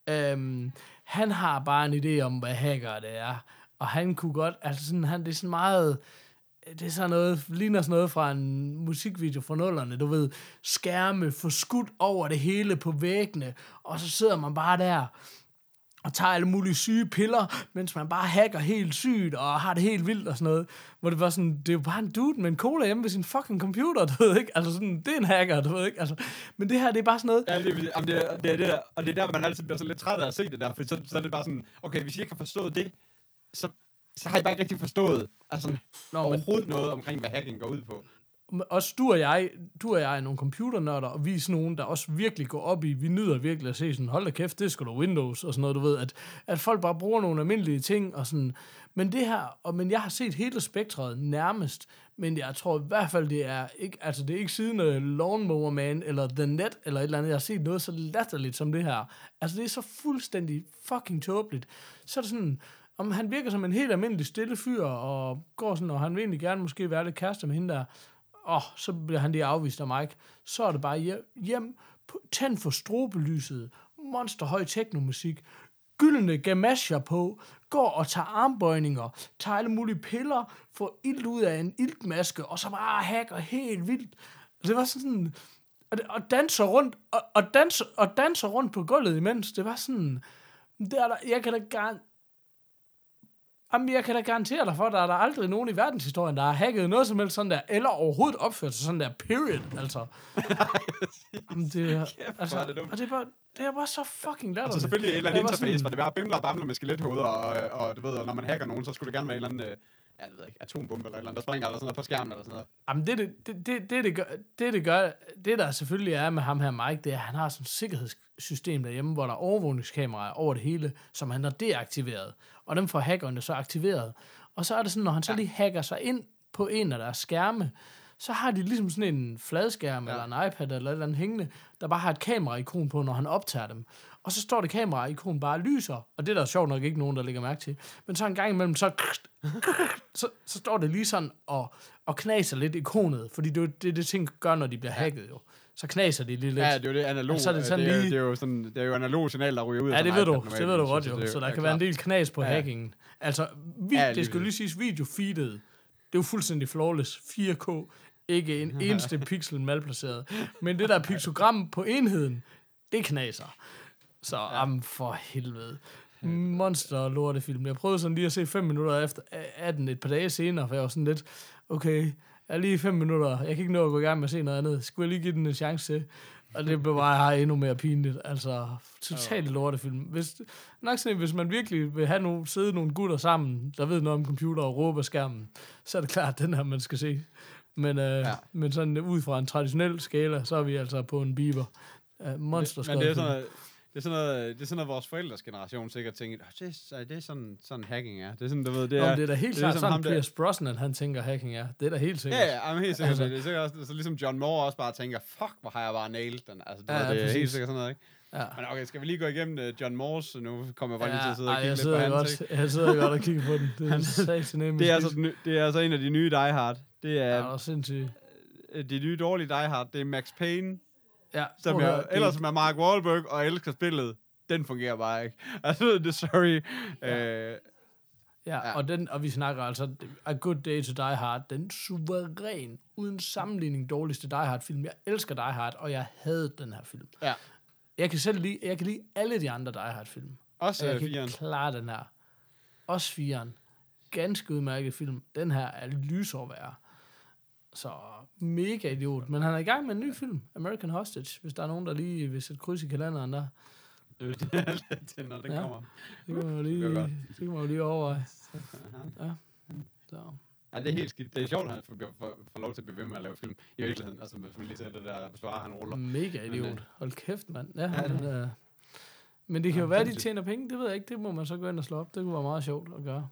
øhm, han har bare en idé om, hvad hacker det er. Og han kunne godt, altså sådan, han, det er sådan meget, det er sådan noget, ligner sådan noget fra en musikvideo fra nullerne, du ved, skærme forskudt over det hele på væggene, og så sidder man bare der, og tager alle mulige syge piller, mens man bare hacker helt sygt, og har det helt vildt og sådan noget. Hvor det var sådan, det er jo bare en dude med en cola hjemme ved sin fucking computer, du ved ikke? Altså sådan, det er en hacker, du ved ikke? Altså, men det her, det er bare sådan noget, Ja, det, er- det, er- det, er det, der, og det er der, man altid bliver så lidt træt af at se det der, for så, så er det bare sådan, okay, hvis I ikke har forstået det, så, så har I bare ikke rigtig forstået altså, Nå, men- overhovedet noget omkring, hvad hacking går ud på også du og jeg, du og jeg er nogle computernørder, og vi er sådan nogen, der også virkelig går op i, vi nyder virkelig at se sådan, hold da kæft, det skal du Windows, og sådan noget, du ved, at, at folk bare bruger nogle almindelige ting, og sådan, men det her, og, men jeg har set hele spektret nærmest, men jeg tror i hvert fald, det er ikke, altså det er ikke siden uh, Lawnmower Man, eller The Net, eller et eller andet, jeg har set noget så latterligt som det her. Altså det er så fuldstændig fucking tåbeligt. Så er det sådan, om han virker som en helt almindelig stille fyr, og går sådan, og han vil egentlig gerne måske være lidt kæreste med hende der, åh, oh, så bliver han lige afvist af Mike. Så er det bare hjem, hjem tænd for strobelyset, monsterhøj teknomusik, gyldne gamasjer på, går og tager armbøjninger, tager alle mulige piller, får ild ud af en iltmaske, og så bare hacker helt vildt. Det var sådan, og, og danser rundt, og, og, danser, og danser rundt på gulvet imens. Det var sådan, det er der, jeg kan da gerne, Jamen, jeg kan da garantere dig for, at der er der aldrig nogen i verdenshistorien, der har hacket noget som helst sådan der, eller overhovedet opført sig sådan der, period, altså. Jamen, det er, altså, det og det er bare, det er bare så fucking latterligt. Altså selvfølgelig et eller andet interface, sådan- for det var bimler og bamler med skelethoveder, og, og, du ved, og når man hacker nogen, så skulle det gerne være en eller anden, øh, jeg ved ikke, atombombe eller eller andet, der springer eller sådan noget på skærmen eller sådan noget. Jamen, det, det, det, det, det, det, gør, det, det gør, det der selvfølgelig er med ham her Mike, det er, at han har sådan et sikkerhedssystem derhjemme, hvor der er overvågningskameraer over det hele, som han har deaktiveret. Og dem får hackerne så aktiveret. Og så er det sådan, når han så lige hacker sig ind på en af deres skærme, så har de ligesom sådan en fladskærm ja. eller en iPad eller et eller andet hængende, der bare har et kamera-ikon på, når han optager dem. Og så står det kamera-ikon bare lyser, og det er der sjovt nok ikke nogen, der lægger mærke til. Men så en gang imellem, så, så, så står det lige sådan og, og knaser lidt ikonet, fordi det er det, det ting gør, når de bliver hacket jo. Så knaser de lige lidt. Ja, det er jo det analog. Og så er det sådan det, er, lige- det, er jo sådan, det er jo analog signal, der ryger ud. Ja, det ved du. iPad Det ved du normalt, godt så jo. det er Så der ja, kan være en klart. del knas på Ja. hackingen. Altså, vi, Ja, ja, lige det skulle lige siges, videofeedet, det er jo fuldstændig flawless. 4K. Ikke en eneste pixel malplaceret. Men det der piktogram på enheden, det knaser. Så ja. am for helvede. Monster lortefilm. Jeg prøvede sådan lige at se fem minutter efter af den et par dage senere, for jeg var sådan lidt, okay, jeg er lige fem minutter, jeg kan ikke nå at gå i gang med at se noget andet. Skulle jeg lige give den en chance til? Og det blev bare endnu mere pinligt. Altså, totalt lortefilm. Hvis, nok sådan, hvis man virkelig vil have nogle, sidde nogle gutter sammen, der ved noget om computer og råbe af skærmen, så er det klart, den her, man skal se. Men, øh, ja. Men sådan ud fra en traditionel skala, så er vi altså på en biber. Uh, monster Men det er sådan det er sådan noget, det er sådan noget, vores forældres generation sikkert tænker, "Åh, det, er, det er sådan, sådan hacking er. Det er sådan, du ved, det Det er... er, det er da helt det klart ligesom sådan, ham Pierce Brosnan, han tænker, hacking er. Det er da helt sikkert. Ja, ja, jamen, helt sikkert. Altså- det er sikkert også, så ligesom John Moore også bare tænker, fuck, hvor har jeg bare nailed den. Altså, du Ja, ja, ved, det er helt sikkert sådan noget, ikke? Ja. Men okay, skal vi lige gå igennem uh, John Moores, nu kommer jeg bare lige til at sidde og ej, kigge jeg lidt på hans, godt, jeg sidder godt og kigger på den. Det er satme Det er, altså, det er altså en af de nye Die Hard. Det Ja, er det er sindssygt. øh, de nye dårlige Die Hard. Det er Max Payne, Ja, som jeg høre, det- ellers med Mark Wahlberg og elsker spillet. Den fungerer bare ikke. Altså, det er sorry. Ja. Øh, Ja, Ja. og, den, og vi snakker altså A Good Day to Die Hard, den suveræn, uden sammenligning dårligste Die Hard film. Jeg elsker Die Hard, og jeg havde den her film. ja. Jeg kan selv lide, jeg kan lide alle de andre Die Hard film. Også Og jeg øh, kan firen. klare den her. Også firen. Ganske udmærket film. Den her er lysår værre. Så mega idiot. Men han er i gang med en ny film, American Hostage, hvis der er nogen, der lige vil sætte kryds i kalenderen der. det er, når det Ja. kommer. Det kan man jo Det lige, det kan man jo lige overveje. Ja. Så. Ja, det er helt skidt. Det er sjovt, at han får, får, får lov til at blive ved med at lave film i virkeligheden. Altså, hvis man lige ser det der repertoire, han ruller. Mega Men, idiot. øh, Hold kæft, mand. Ja, Ja, men, øh, men det kan Ja, jo være, at de tjener penge. Det ved jeg ikke. Det må man så gå ind og slå op. Det kunne være meget sjovt at gøre.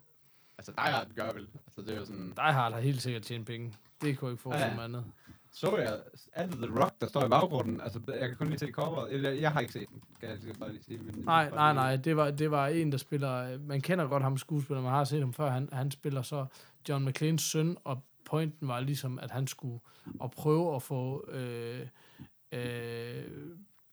Altså, Die Hard gør vel. Altså, det er jo sådan... Die Hard har helt sikkert tjent penge. Det kunne jeg ikke forestille Ja. mig andet. Så jeg, er det The Rock, der står i baggrunden? Altså, jeg kan kun lige se coveret. Eller, jeg har ikke set den, kan jeg bare lige sige. Men Nej, nej, nej. Det var, det var en, der spiller... Man kender godt ham skuespiller, man har set ham før. Han, han spiller så John McClanes søn, og pointen var ligesom, at han skulle at prøve at få øh, øh,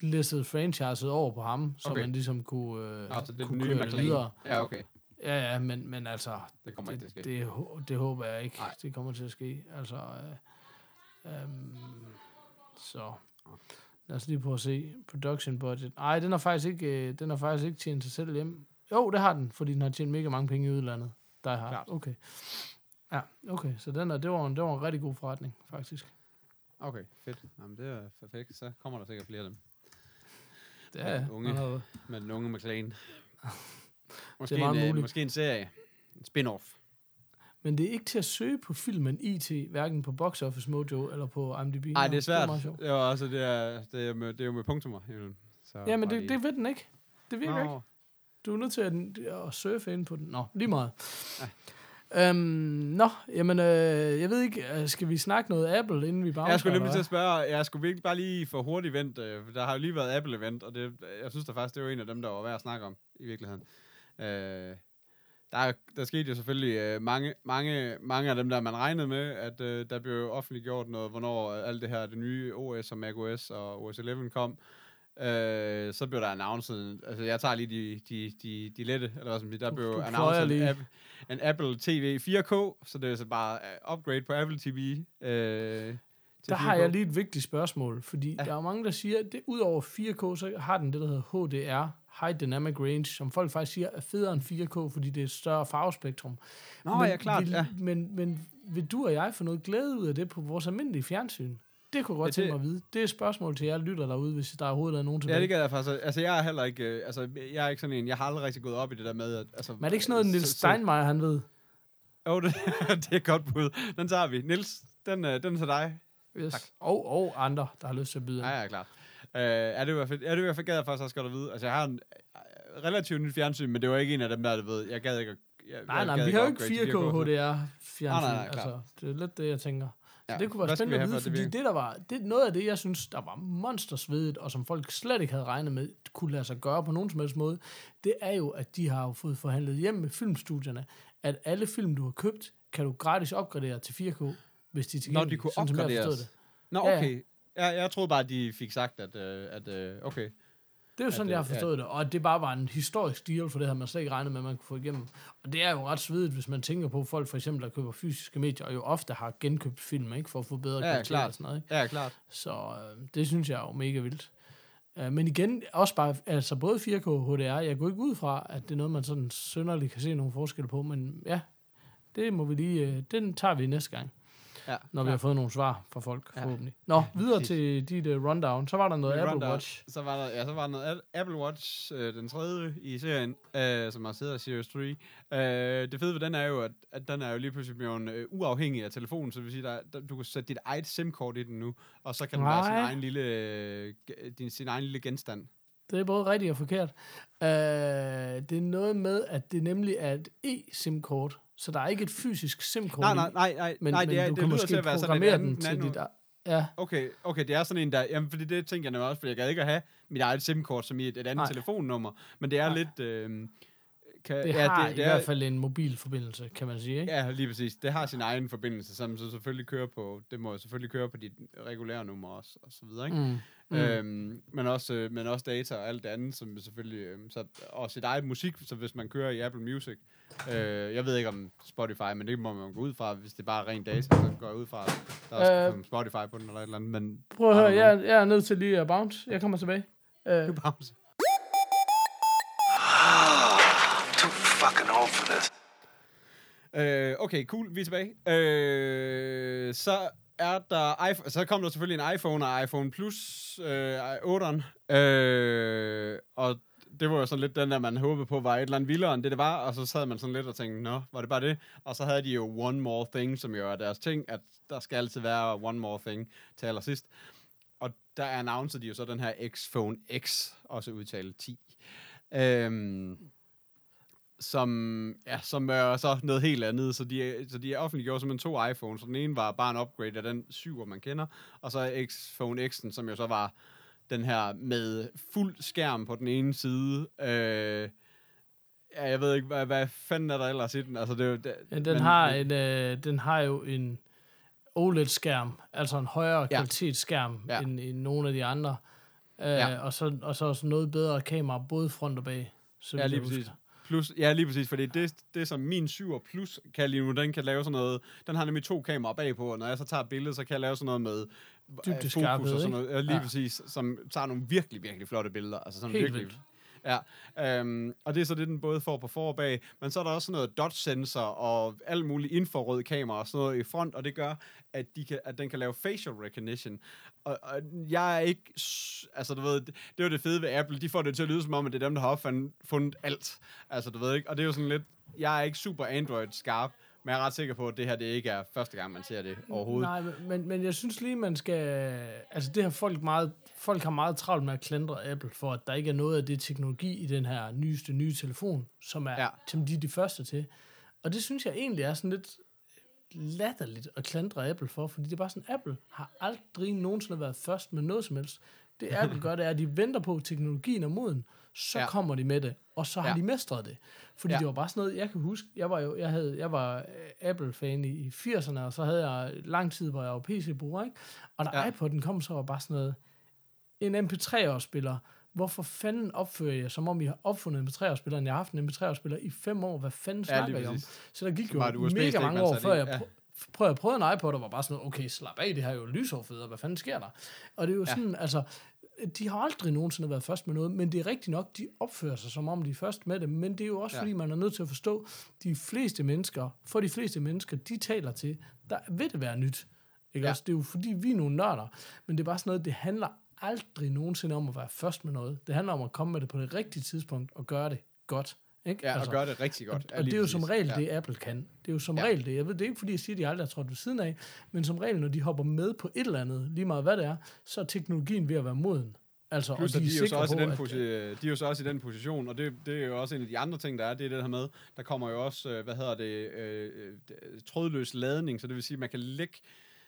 listet franchiset over på ham, så Okay. man ligesom kunne, øh, Nå, så det kunne nye køre det McLean. videre. Ja, okay. Ja, ja, men, men altså, Det kommer ikke til at det, ske. det, det håber jeg ikke, Nej. det kommer til at ske. Altså, øh, øhm, så lad os lige prøve at se production budget. Nej, den har faktisk ikke, øh, den har faktisk ikke tjent sig selv hjem. Jo, det har den, fordi den har tjent mega mange penge i udlandet. Der har. Klart. Okay. Ja, okay. Så den er, det, var en, det var en rigtig god forretning, faktisk. Okay, fedt. Jamen, det er perfekt. Så kommer der sikkert flere af dem. Det er unge. han har- Med den unge McLean. Måske, Det er meget en, øh, muligt. måske en serie. En spin-off. Men det er ikke til at søge på filmen IT, hverken på Box Office Mojo eller på IMDb. Nej, det er svært. meget sjovt. jo, altså, det er, det er, med, det er jo med punktummer. Så Ja, men det, det ved den ikke. Det virker Nå. ikke. Du er nødt til at, at surfe ind på den. Nå, lige meget. Ja. Øhm, nå, jamen, øh, jeg ved ikke, øh, skal vi snakke noget Apple, inden vi bare Jeg skulle nemlig til at spørge, jeg skulle virkelig bare lige få hurtigt vent. øh, for Der har jo lige været Apple-event, og det, jeg synes da faktisk, det var en af dem, der var værd at snakke om, i virkeligheden. Øh, der, er- der skete jo selvfølgelig øh, mange, mange, mange af dem, der man regnede med, at øh, der blev offentliggjort noget, hvornår øh, alt det her, det nye OS og macOS og OS 11 kom. Øh, så blev der announced, altså jeg tager lige de, de, de, de lette, eller hvad som der blev announced en, app, en Apple TV 4K, så det er så bare uh, upgrade på Apple TV. Øh, Der har 4K. jeg lige et vigtigt spørgsmål, fordi ja. Der er mange, der siger, at det, udover 4K, så har den det, der hedder HDR, High Dynamic Range, som folk faktisk siger er federe end 4K, fordi det er et større farvespektrum. Nå, men, ja, klart, vil, ja. Men, men vil du og jeg få noget glæde ud af det på vores almindelige fjernsyn? Det kunne jeg godt Ja, det- tænke mig at vide. Det er et spørgsmål til jer lytter derude, hvis der overhovedet er nogen tilbage. Ja, det gad jeg faktisk. Altså, jeg er heller ikke... øh, Altså, jeg er ikke sådan en... Jeg har aldrig rigtig gået op i det der med... At, altså, Men er det ikke sådan noget, Nils så- så- Steinmeier, han ved? Jo, det, det er et godt bud. Den tager vi. Nils, den, øh, den er til dig. Yes. Tak. Og, og andre, der har lyst til at byde. Ja, ja, klart. Øh, er det i hvert fald, er det i hvert fald gad jeg faktisk også godt at vide. Altså, jeg har en øh, relativt nyt fjernsyn, men det var ikke en af dem der, du ved. Jeg gad ikke at... Jeg, Nej, jeg nej, gad vi har jo ikke til 4K 4K. HDR fjernsyn. Nej, nej, nej, altså, det er lidt det, jeg tænker. Så Ja. det kunne være spændende at vide, for, det fordi virker? det, der var, det, noget af det, jeg synes, der var monstersvedigt, og som folk slet ikke havde regnet med, kunne lade sig gøre på nogen som helst måde, det er jo, at de har jo fået forhandlet hjem med filmstudierne, at alle film, du har købt, kan du gratis opgradere til 4K, hvis de er tilgængelige. de kunne sådan opgraderes. det. Nå, okay. Ja, jeg troede bare, at de fik sagt, at... Øh, at øh, okay. Det er jo sådan, det- jeg har ja. forstået det, og at det bare var en historisk deal, for det havde man slet ikke regnet med, at man kunne få igennem. Og det er jo ret svedigt, hvis man tænker på at folk for eksempel, der køber fysiske medier, og jo ofte har genkøbt film, ikke, for at få bedre Ja, kvalitet og sådan noget. Ikke? Ja, klart. Så øh, det synes jeg er jo mega vildt. Uh, men igen, også bare, altså både 4K og HDR, jeg går ikke ud fra, at det er noget, man sådan sønderligt kan se nogle forskelle på, men ja, det må vi lige, øh, den tager vi næste gang, Ja, når vi har fået nogle svar fra folk, Ja. forhåbentlig. Nå, videre til dit uh, rundown. Så var der noget Apple rundown. Watch. Så var der, ja, så var der noget Apple Watch, øh, den tredje i serien, øh, som har siddet Series 3. Øh, det fede ved den er jo, at, at den er jo lige pludselig blevet øh, uafhængig af telefonen, så det vil sige, der, der, du kan sætte dit eget SIM-kort i den nu, og så kan den være sin Nej. egen lille, øh, din, sin egen lille genstand. Det er både rigtigt og forkert. Uh, det er noget med, at det nemlig er et e-SIM-kort, så der er ikke et fysisk SIM-kort Nej, nej, nej, nej, men, nej men det, er, du det kan måske til at være sådan programmere et den andet til dit... Ja, Okay, okay, det er sådan en der, jamen fordi det tænker jeg nemlig også, fordi jeg gad ikke at have mit eget SIM-kort som i et, et andet Nej. telefonnummer, men det er Nej. lidt... Øh, kan, det ja, har det, i det er, hvert fald en mobilforbindelse, kan man sige, ikke? Ja, lige præcis. Det har sin egen forbindelse, som så selvfølgelig kører på, det må selvfølgelig køre på dit regulære nummer også, og så videre, ikke? Mm. Mm. Øhm, men, også, øh, men også data og alt det andet, som selvfølgelig, øh, så, og sit eget musik, så hvis man kører i Apple Music, øh, jeg ved ikke om Spotify, men det må man gå ud fra, hvis det bare er ren data, så går jeg ud fra, der er Øh, øh, Spotify på den eller et eller andet, men Prøv at I høre, jeg, jeg er nødt til lige at bounce. Jeg kommer tilbage. Uh, know. pause. Too fucking old for this. Øh, okay, cool, vi er tilbage. Øh, så er der iPhone, så kom der selvfølgelig en iPhone og iPhone Plus øh, 8'eren. Øh, og det var jo sådan lidt den der, man håbede på var et eller andet vildere end det, det var. Og så sad man sådan lidt og tænkte, nå, var det bare det? Og så havde de jo One More Thing, som jo er deres ting, at der skal altid være One More Thing til allersidst. Og der annoncerede de jo så den her X-Phone X, også udtalt 10. Øhm, som, ja, som er så noget helt andet. Så de, så de offentliggjort simpelthen to iPhones. Så den ene var bare en upgrade af den 7, man kender. Og så X-Phone X'en, som jo så var den her med fuld skærm på den ene side. Øh, ja, jeg ved ikke, hvad, hvad fanden er der ellers i den? Altså, det, er jo- det, Ja, den, har en, øh, den har jo en OLED-skærm, altså en højere Ja. kvalitetsskærm Ja. end, end nogle af de andre. Øh, Ja. og, så, og så også noget bedre kamera, både front og bag. Så Ja, lige jeg husker. Plus, ja, lige præcis, fordi det, det som min 7 Plus kan lige nu, den kan lave sådan noget, den har nemlig to kameraer bagpå, og når jeg så tager et billede, så kan jeg lave sådan noget med øh, Dybdeskarphed, fokus og sådan noget, ja, lige ja. præcis, som tager nogle virkelig, virkelig flotte billeder. Altså sådan Helt virkelig, vildt. Ja, øhm, og det er så det, den både får på for og bag, men så er der også sådan noget dot sensor og alt muligt infrarød kamera og sådan noget i front, og det gør, at, de kan, at den kan lave facial recognition. Og, og jeg er ikke, altså du ved, det, det var det fede ved Apple, de får det til at lyde som om, at det er dem, der har opfundet fundet alt. Altså du ved ikke, og det er jo sådan lidt, jeg er ikke super Android-skarp, Men jeg er ret sikker på, at det her det ikke er første gang, man ser det overhovedet. Nej, men- men, men jeg synes lige, man skal... Altså, det har folk meget... Folk har meget travlt med at klandre Apple for, at der ikke er noget af det teknologi i den her nyeste nye telefon, som er Ja. som de er de første til. Og det synes jeg egentlig er sådan lidt latterligt at klandre Apple for, fordi det er bare sådan, Apple har aldrig nogensinde været først med noget som helst. Det Apple gør, det er, at de venter på, at teknologien er moden, så Ja. kommer de med det, og så har Ja. de mestret det. Fordi Ja. det var bare sådan noget, jeg kan huske, jeg var jo, jeg havde, jeg var øh, Apple-fan i, i 80'erne, og så havde jeg lang tid, hvor jeg var PC-bruger, ikke? Og da ja. iPod'en kom, så var bare sådan noget, en MP3-afspiller, hvorfor fanden opfører jeg, som om I har opfundet en MP3-afspiller, jeg har haft en MP3-afspiller i fem år, hvad fanden Ja, snakker I om? Så der gik jo mega mange man år, før jeg Ja. prø- prøvede at prøve en iPod, og var bare sådan okay, slap af, det her er jo lysoverfeder, hvad fanden sker der? Og det er jo Ja. sådan, altså, de har aldrig nogensinde været først med noget, men det er rigtigt nok, de opfører sig som om de er først med det, men det er jo også, Ja. fordi man er nødt til at forstå, de fleste mennesker, for de fleste mennesker, de taler til, der vil det være nyt. Ikke ja. også? Det er jo fordi, vi er nogle nørder, men det er bare sådan noget, det handler aldrig nogensinde om at være først med noget. Det handler om at komme med det på det rigtige tidspunkt og gøre det godt. Ikke? Ja, og gør det rigtig godt. Og, og det er jo som regel ja. det, Apple kan. Det er jo som Ja. regel det. Jeg ved, det er ikke, fordi jeg siger, at de aldrig har trådt ved siden af, men som regel, når de hopper med på et eller andet, lige meget hvad det er, så er teknologien ved at være moden. Altså, Plus, og at de de er, jo så også i på, den at, posi- de er jo så også i den position, og det, det er jo også en af de andre ting, der er, det er det her med, der kommer jo også, øh, hvad hedder det, øh, øh, trådløs ladning, så det vil sige, at man kan lægge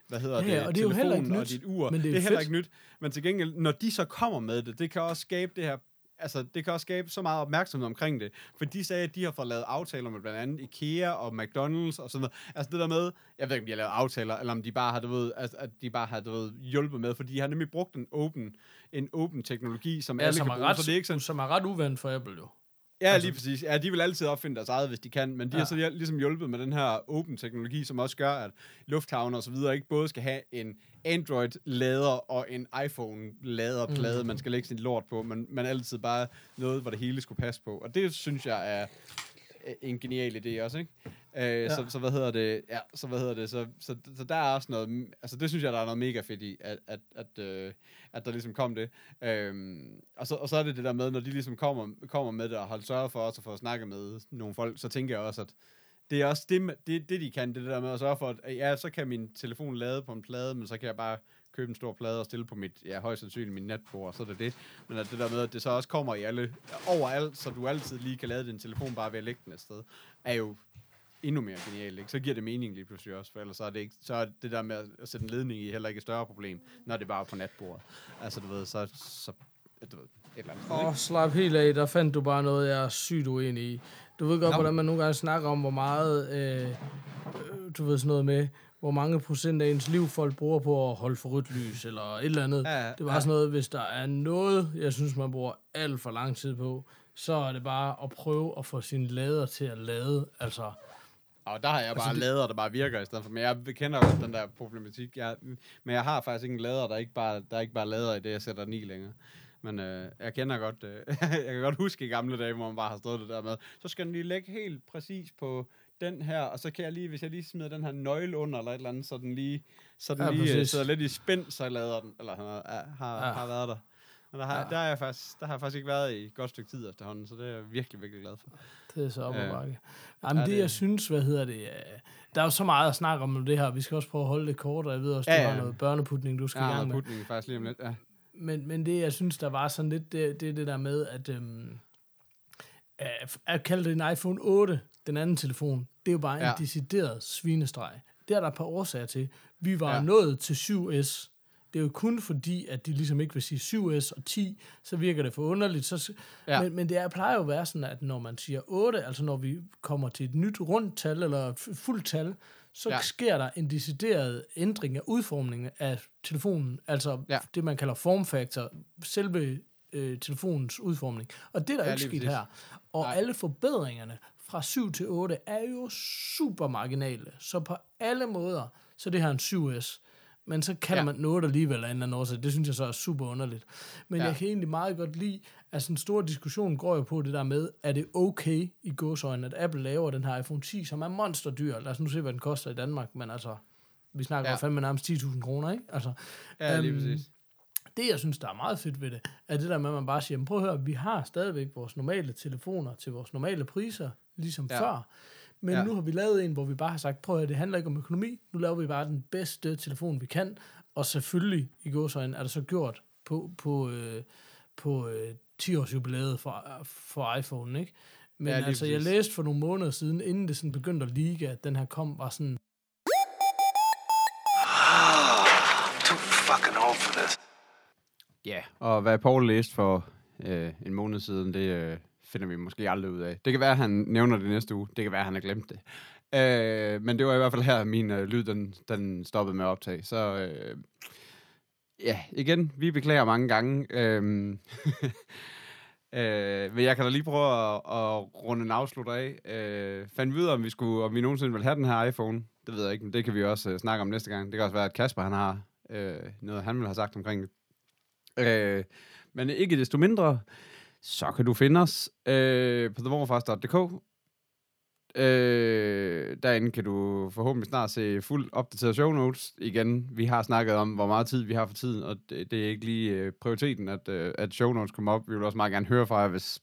hvad hedder Ja, det, og det er jo heller ikke telefonen og nyt, dit ur. men det er det er heller ikke nyt. Men til gengæld, når de så kommer med det, det kan også skabe det her altså, det kan også skabe så meget opmærksomhed omkring det. For de sagde, at de har fået lavet aftaler med blandt andet IKEA og McDonald's og sådan noget. Altså det der med, jeg ved ikke, om de har lavet aftaler, eller om de bare har, du ved, altså, at de bare har, du ved, hjulpet med, for de har nemlig brugt en open, en open teknologi, som ja, alle som, kan bruge, ret, så det er ikke sådan, som er ret uvandt for Apple jo. Ja, Altså- lige præcis. Ja, de vil altid opfinde deres eget, hvis de kan, men de ja. har så ligesom hjulpet med den her open teknologi, som også gør, at lufthavne og så videre ikke både skal have en Android-lader og en iPhone-laderplade, mm. man skal lægge sin lort på, men man altid bare noget, hvor det hele skulle passe på. Og det synes jeg er en genial idé også, ikke? Øh, ja. så, så, hvad hedder det? Ja, så hvad hedder det? Så, så, så der er også noget, altså det synes jeg, der er noget mega fedt i, at, at, at, øh, at der ligesom kom det. Øhm, og, så, og så er det det der med, når de ligesom kommer, kommer med det og har sørget for os at få snakket med nogle folk, så tænker jeg også, at det er også det, det, det, de kan, det der med at sørge for, at ja, så kan min telefon lade på en plade, men så kan jeg bare købe en stor plade og stille på mit, ja, højst sandsynligt mit natbord, og så er det det. Men at det der med, at det så også kommer i alle, overalt, så du altid lige kan lade din telefon bare ved at lægge den et sted, er jo endnu mere genialt, ikke? Så giver det mening lige pludselig også, for ellers så er det, ikke, så er det der med at sætte en ledning i heller ikke et større problem, når det bare er på natbordet. Altså, du ved, så, så du ved, et eller andet Åh, oh, slap helt af, der fandt du bare noget, jeg er sygt uenig i. Du ved godt, Nå. hvordan man nogle gange snakker om, hvor meget, øh, du ved sådan noget med, hvor mange procent af ens liv folk bruger på at holde for rødt lys, eller et eller andet. Ja, det var ja. sådan noget, hvis der er noget, jeg synes, man bruger alt for lang tid på, så er det bare at prøve at få sin lader til at lade. Altså, Og der har jeg bare altså, det- lader, der bare virker i stedet for. Men jeg kender godt den der problematik. Jeg, men jeg har faktisk ikke en lader, der ikke bare, der ikke bare lader i det, jeg sætter den i længere. Men øh, jeg kender godt, øh, jeg kan godt huske i gamle dage, hvor man bare har stået det der med, så skal den lige lægge helt præcis på den her, og så kan jeg lige, hvis jeg lige smider den her nøgle under, eller et eller andet, så den lige, så den Ja, lige øh, præcis. sidder lidt i spænd, så lader den, eller han har, har, Ja. har været der. Men der har, Ja. der, er jeg faktisk, der har jeg faktisk ikke været i et godt stykke tid efterhånden, så det er jeg virkelig, virkelig glad for. Det er så op ad Ja. bakke. Jamen, Ja, det, det- jeg synes, hvad hedder det, øh, der er jo så meget at snakke om det her. Vi skal også prøve at holde det kort, og jeg ved også, Ja, du ja. har noget børneputning, du skal Jeg i gang med. putning faktisk lige om lidt, ja. Men, men det, jeg synes, der var sådan lidt, det, det er det der med, at, øhm, at, at kalde det en iPhone 8, den anden telefon, det er jo bare en Ja. decideret svinestreg. Det er der et par årsager til. Vi var Ja. nået til 7S. Det er jo kun fordi, at de ligesom ikke vil sige 7S og 10, så virker det for underligt. Så, Ja. men, men det er, plejer jo at være sådan, at når man siger 8, altså når vi kommer til et nyt rundt tal, eller fuldt tal, så Ja. sker der en decideret ændring af udformningen af telefonen, altså Ja. det, man kalder formfaktor, selve øh, telefonens udformning. Og det er der Ja, ikke sket her. Og. Nej. alle forbedringerne fra 7 til 8 er jo super marginale. Så på alle måder, så det her en 7S. Men så kalder Ja. man noget alligevel af en eller anden årsag. Det synes jeg så er super underligt. Men Ja. jeg kan egentlig meget godt lide, at sådan en stor diskussion går jo på det der med, er det okay i godsøjne, at Apple laver den her iPhone 10, som er monsterdyr. Lad os nu se, hvad den koster i Danmark, men altså, vi snakker Ja. ja. fandme nærmest 10.000 kroner, ikke? Altså, Ja, lige øhm, præcis. det, jeg synes, der er meget fedt ved det, er det der med, at man bare siger, "Men prøv at høre, vi har stadigvæk vores normale telefoner til vores normale priser, ligesom Ja. før. Men Ja. nu har vi lavet en, hvor vi bare har sagt, prøv at høre, det handler ikke om økonomi. Nu laver vi bare den bedste telefon, vi kan. Og selvfølgelig, i gåsøjne, er det så gjort på, på, øh, på øh, 10-års jubilæet for, for iPhone, ikke? Men Ja, altså, jeg læste for nogle måneder siden, inden det sådan begyndte at ligge, at den her kom, var sådan, I'm too fucking old for this. Ja, og hvad Paul læste for øh, en måned siden, det øh, finder vi måske aldrig ud af. Det kan være, at han nævner det næste uge. Det kan være, at han har glemt det. Øh, men det var i hvert fald her, min øh, lyd, den, den stoppede med at optage. Så øh, ja, igen, vi beklager mange gange. Øh, øh, men jeg kan da lige prøve at, at runde en afslut af. Øh, fandt vi ud af, om vi, skulle, om vi nogensinde vil have den her iPhone? Det ved jeg ikke, men det kan vi også øh, snakke om næste gang. Det kan også være, at Kasper han har øh, noget, han vil have sagt omkring det. Øh, men ikke desto mindre, så kan du finde os øh, på themorfars.dk. Øh, derinde kan du forhåbentlig snart se fuldt opdateret show notes. Igen, vi har snakket om, hvor meget tid vi har for tiden, og det, det er ikke lige øh, prioriteten, at, øh, at show notes kommer op. Vi vil også meget gerne høre fra jer, hvis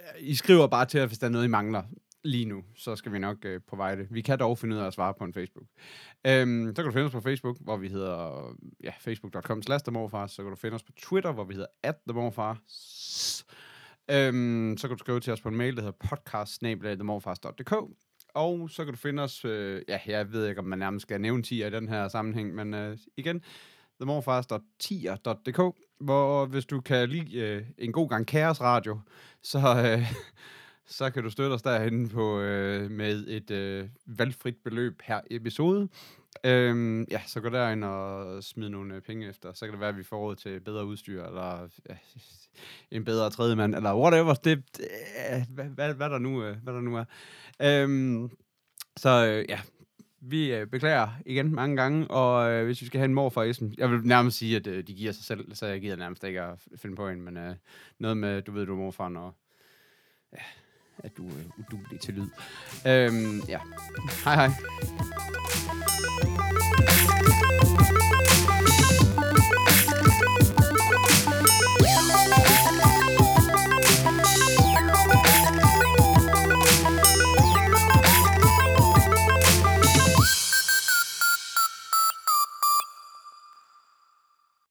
øh, I skriver bare til os, hvis der er noget, I mangler lige nu, så skal vi nok øh, provide det. Vi kan dog finde ud af at svare på en Facebook. Øhm, så kan du finde os på Facebook, hvor vi hedder ja, facebook.com slash. Så kan du finde os på Twitter, hvor vi hedder at themorfars. Øhm, så kan du skrive til os på en mail, der hedder podcast Og så kan du finde os, øh, ja, jeg ved ikke, om man nærmest skal nævne 10 i den her sammenhæng, men øh, igen, themorfars.tier.dk, hvor hvis du kan lide øh, en god gang kaosradio, så, øh, så kan du støtte os derhen på, øh, med et øh, valgfrit beløb per episode. Øhm, ja, så gå derind og smid nogle øh, penge efter. Så kan det være, at vi får råd til bedre udstyr, eller ja, en bedre tredje mand, eller whatever. Det, det øh, hvad, hvad, hvad, der nu, øh, hvad der nu er. Øhm, så øh, ja, vi øh, beklager igen mange gange, og øh, hvis vi skal have en mor fra Esben, jeg vil nærmest sige, at øh, de giver sig selv, så jeg gider nærmest ikke at finde på en, men øh, noget med, du ved, du er morfar, og ja, at du øh, er udulig til lyd. Øhm, ja. Hej hej.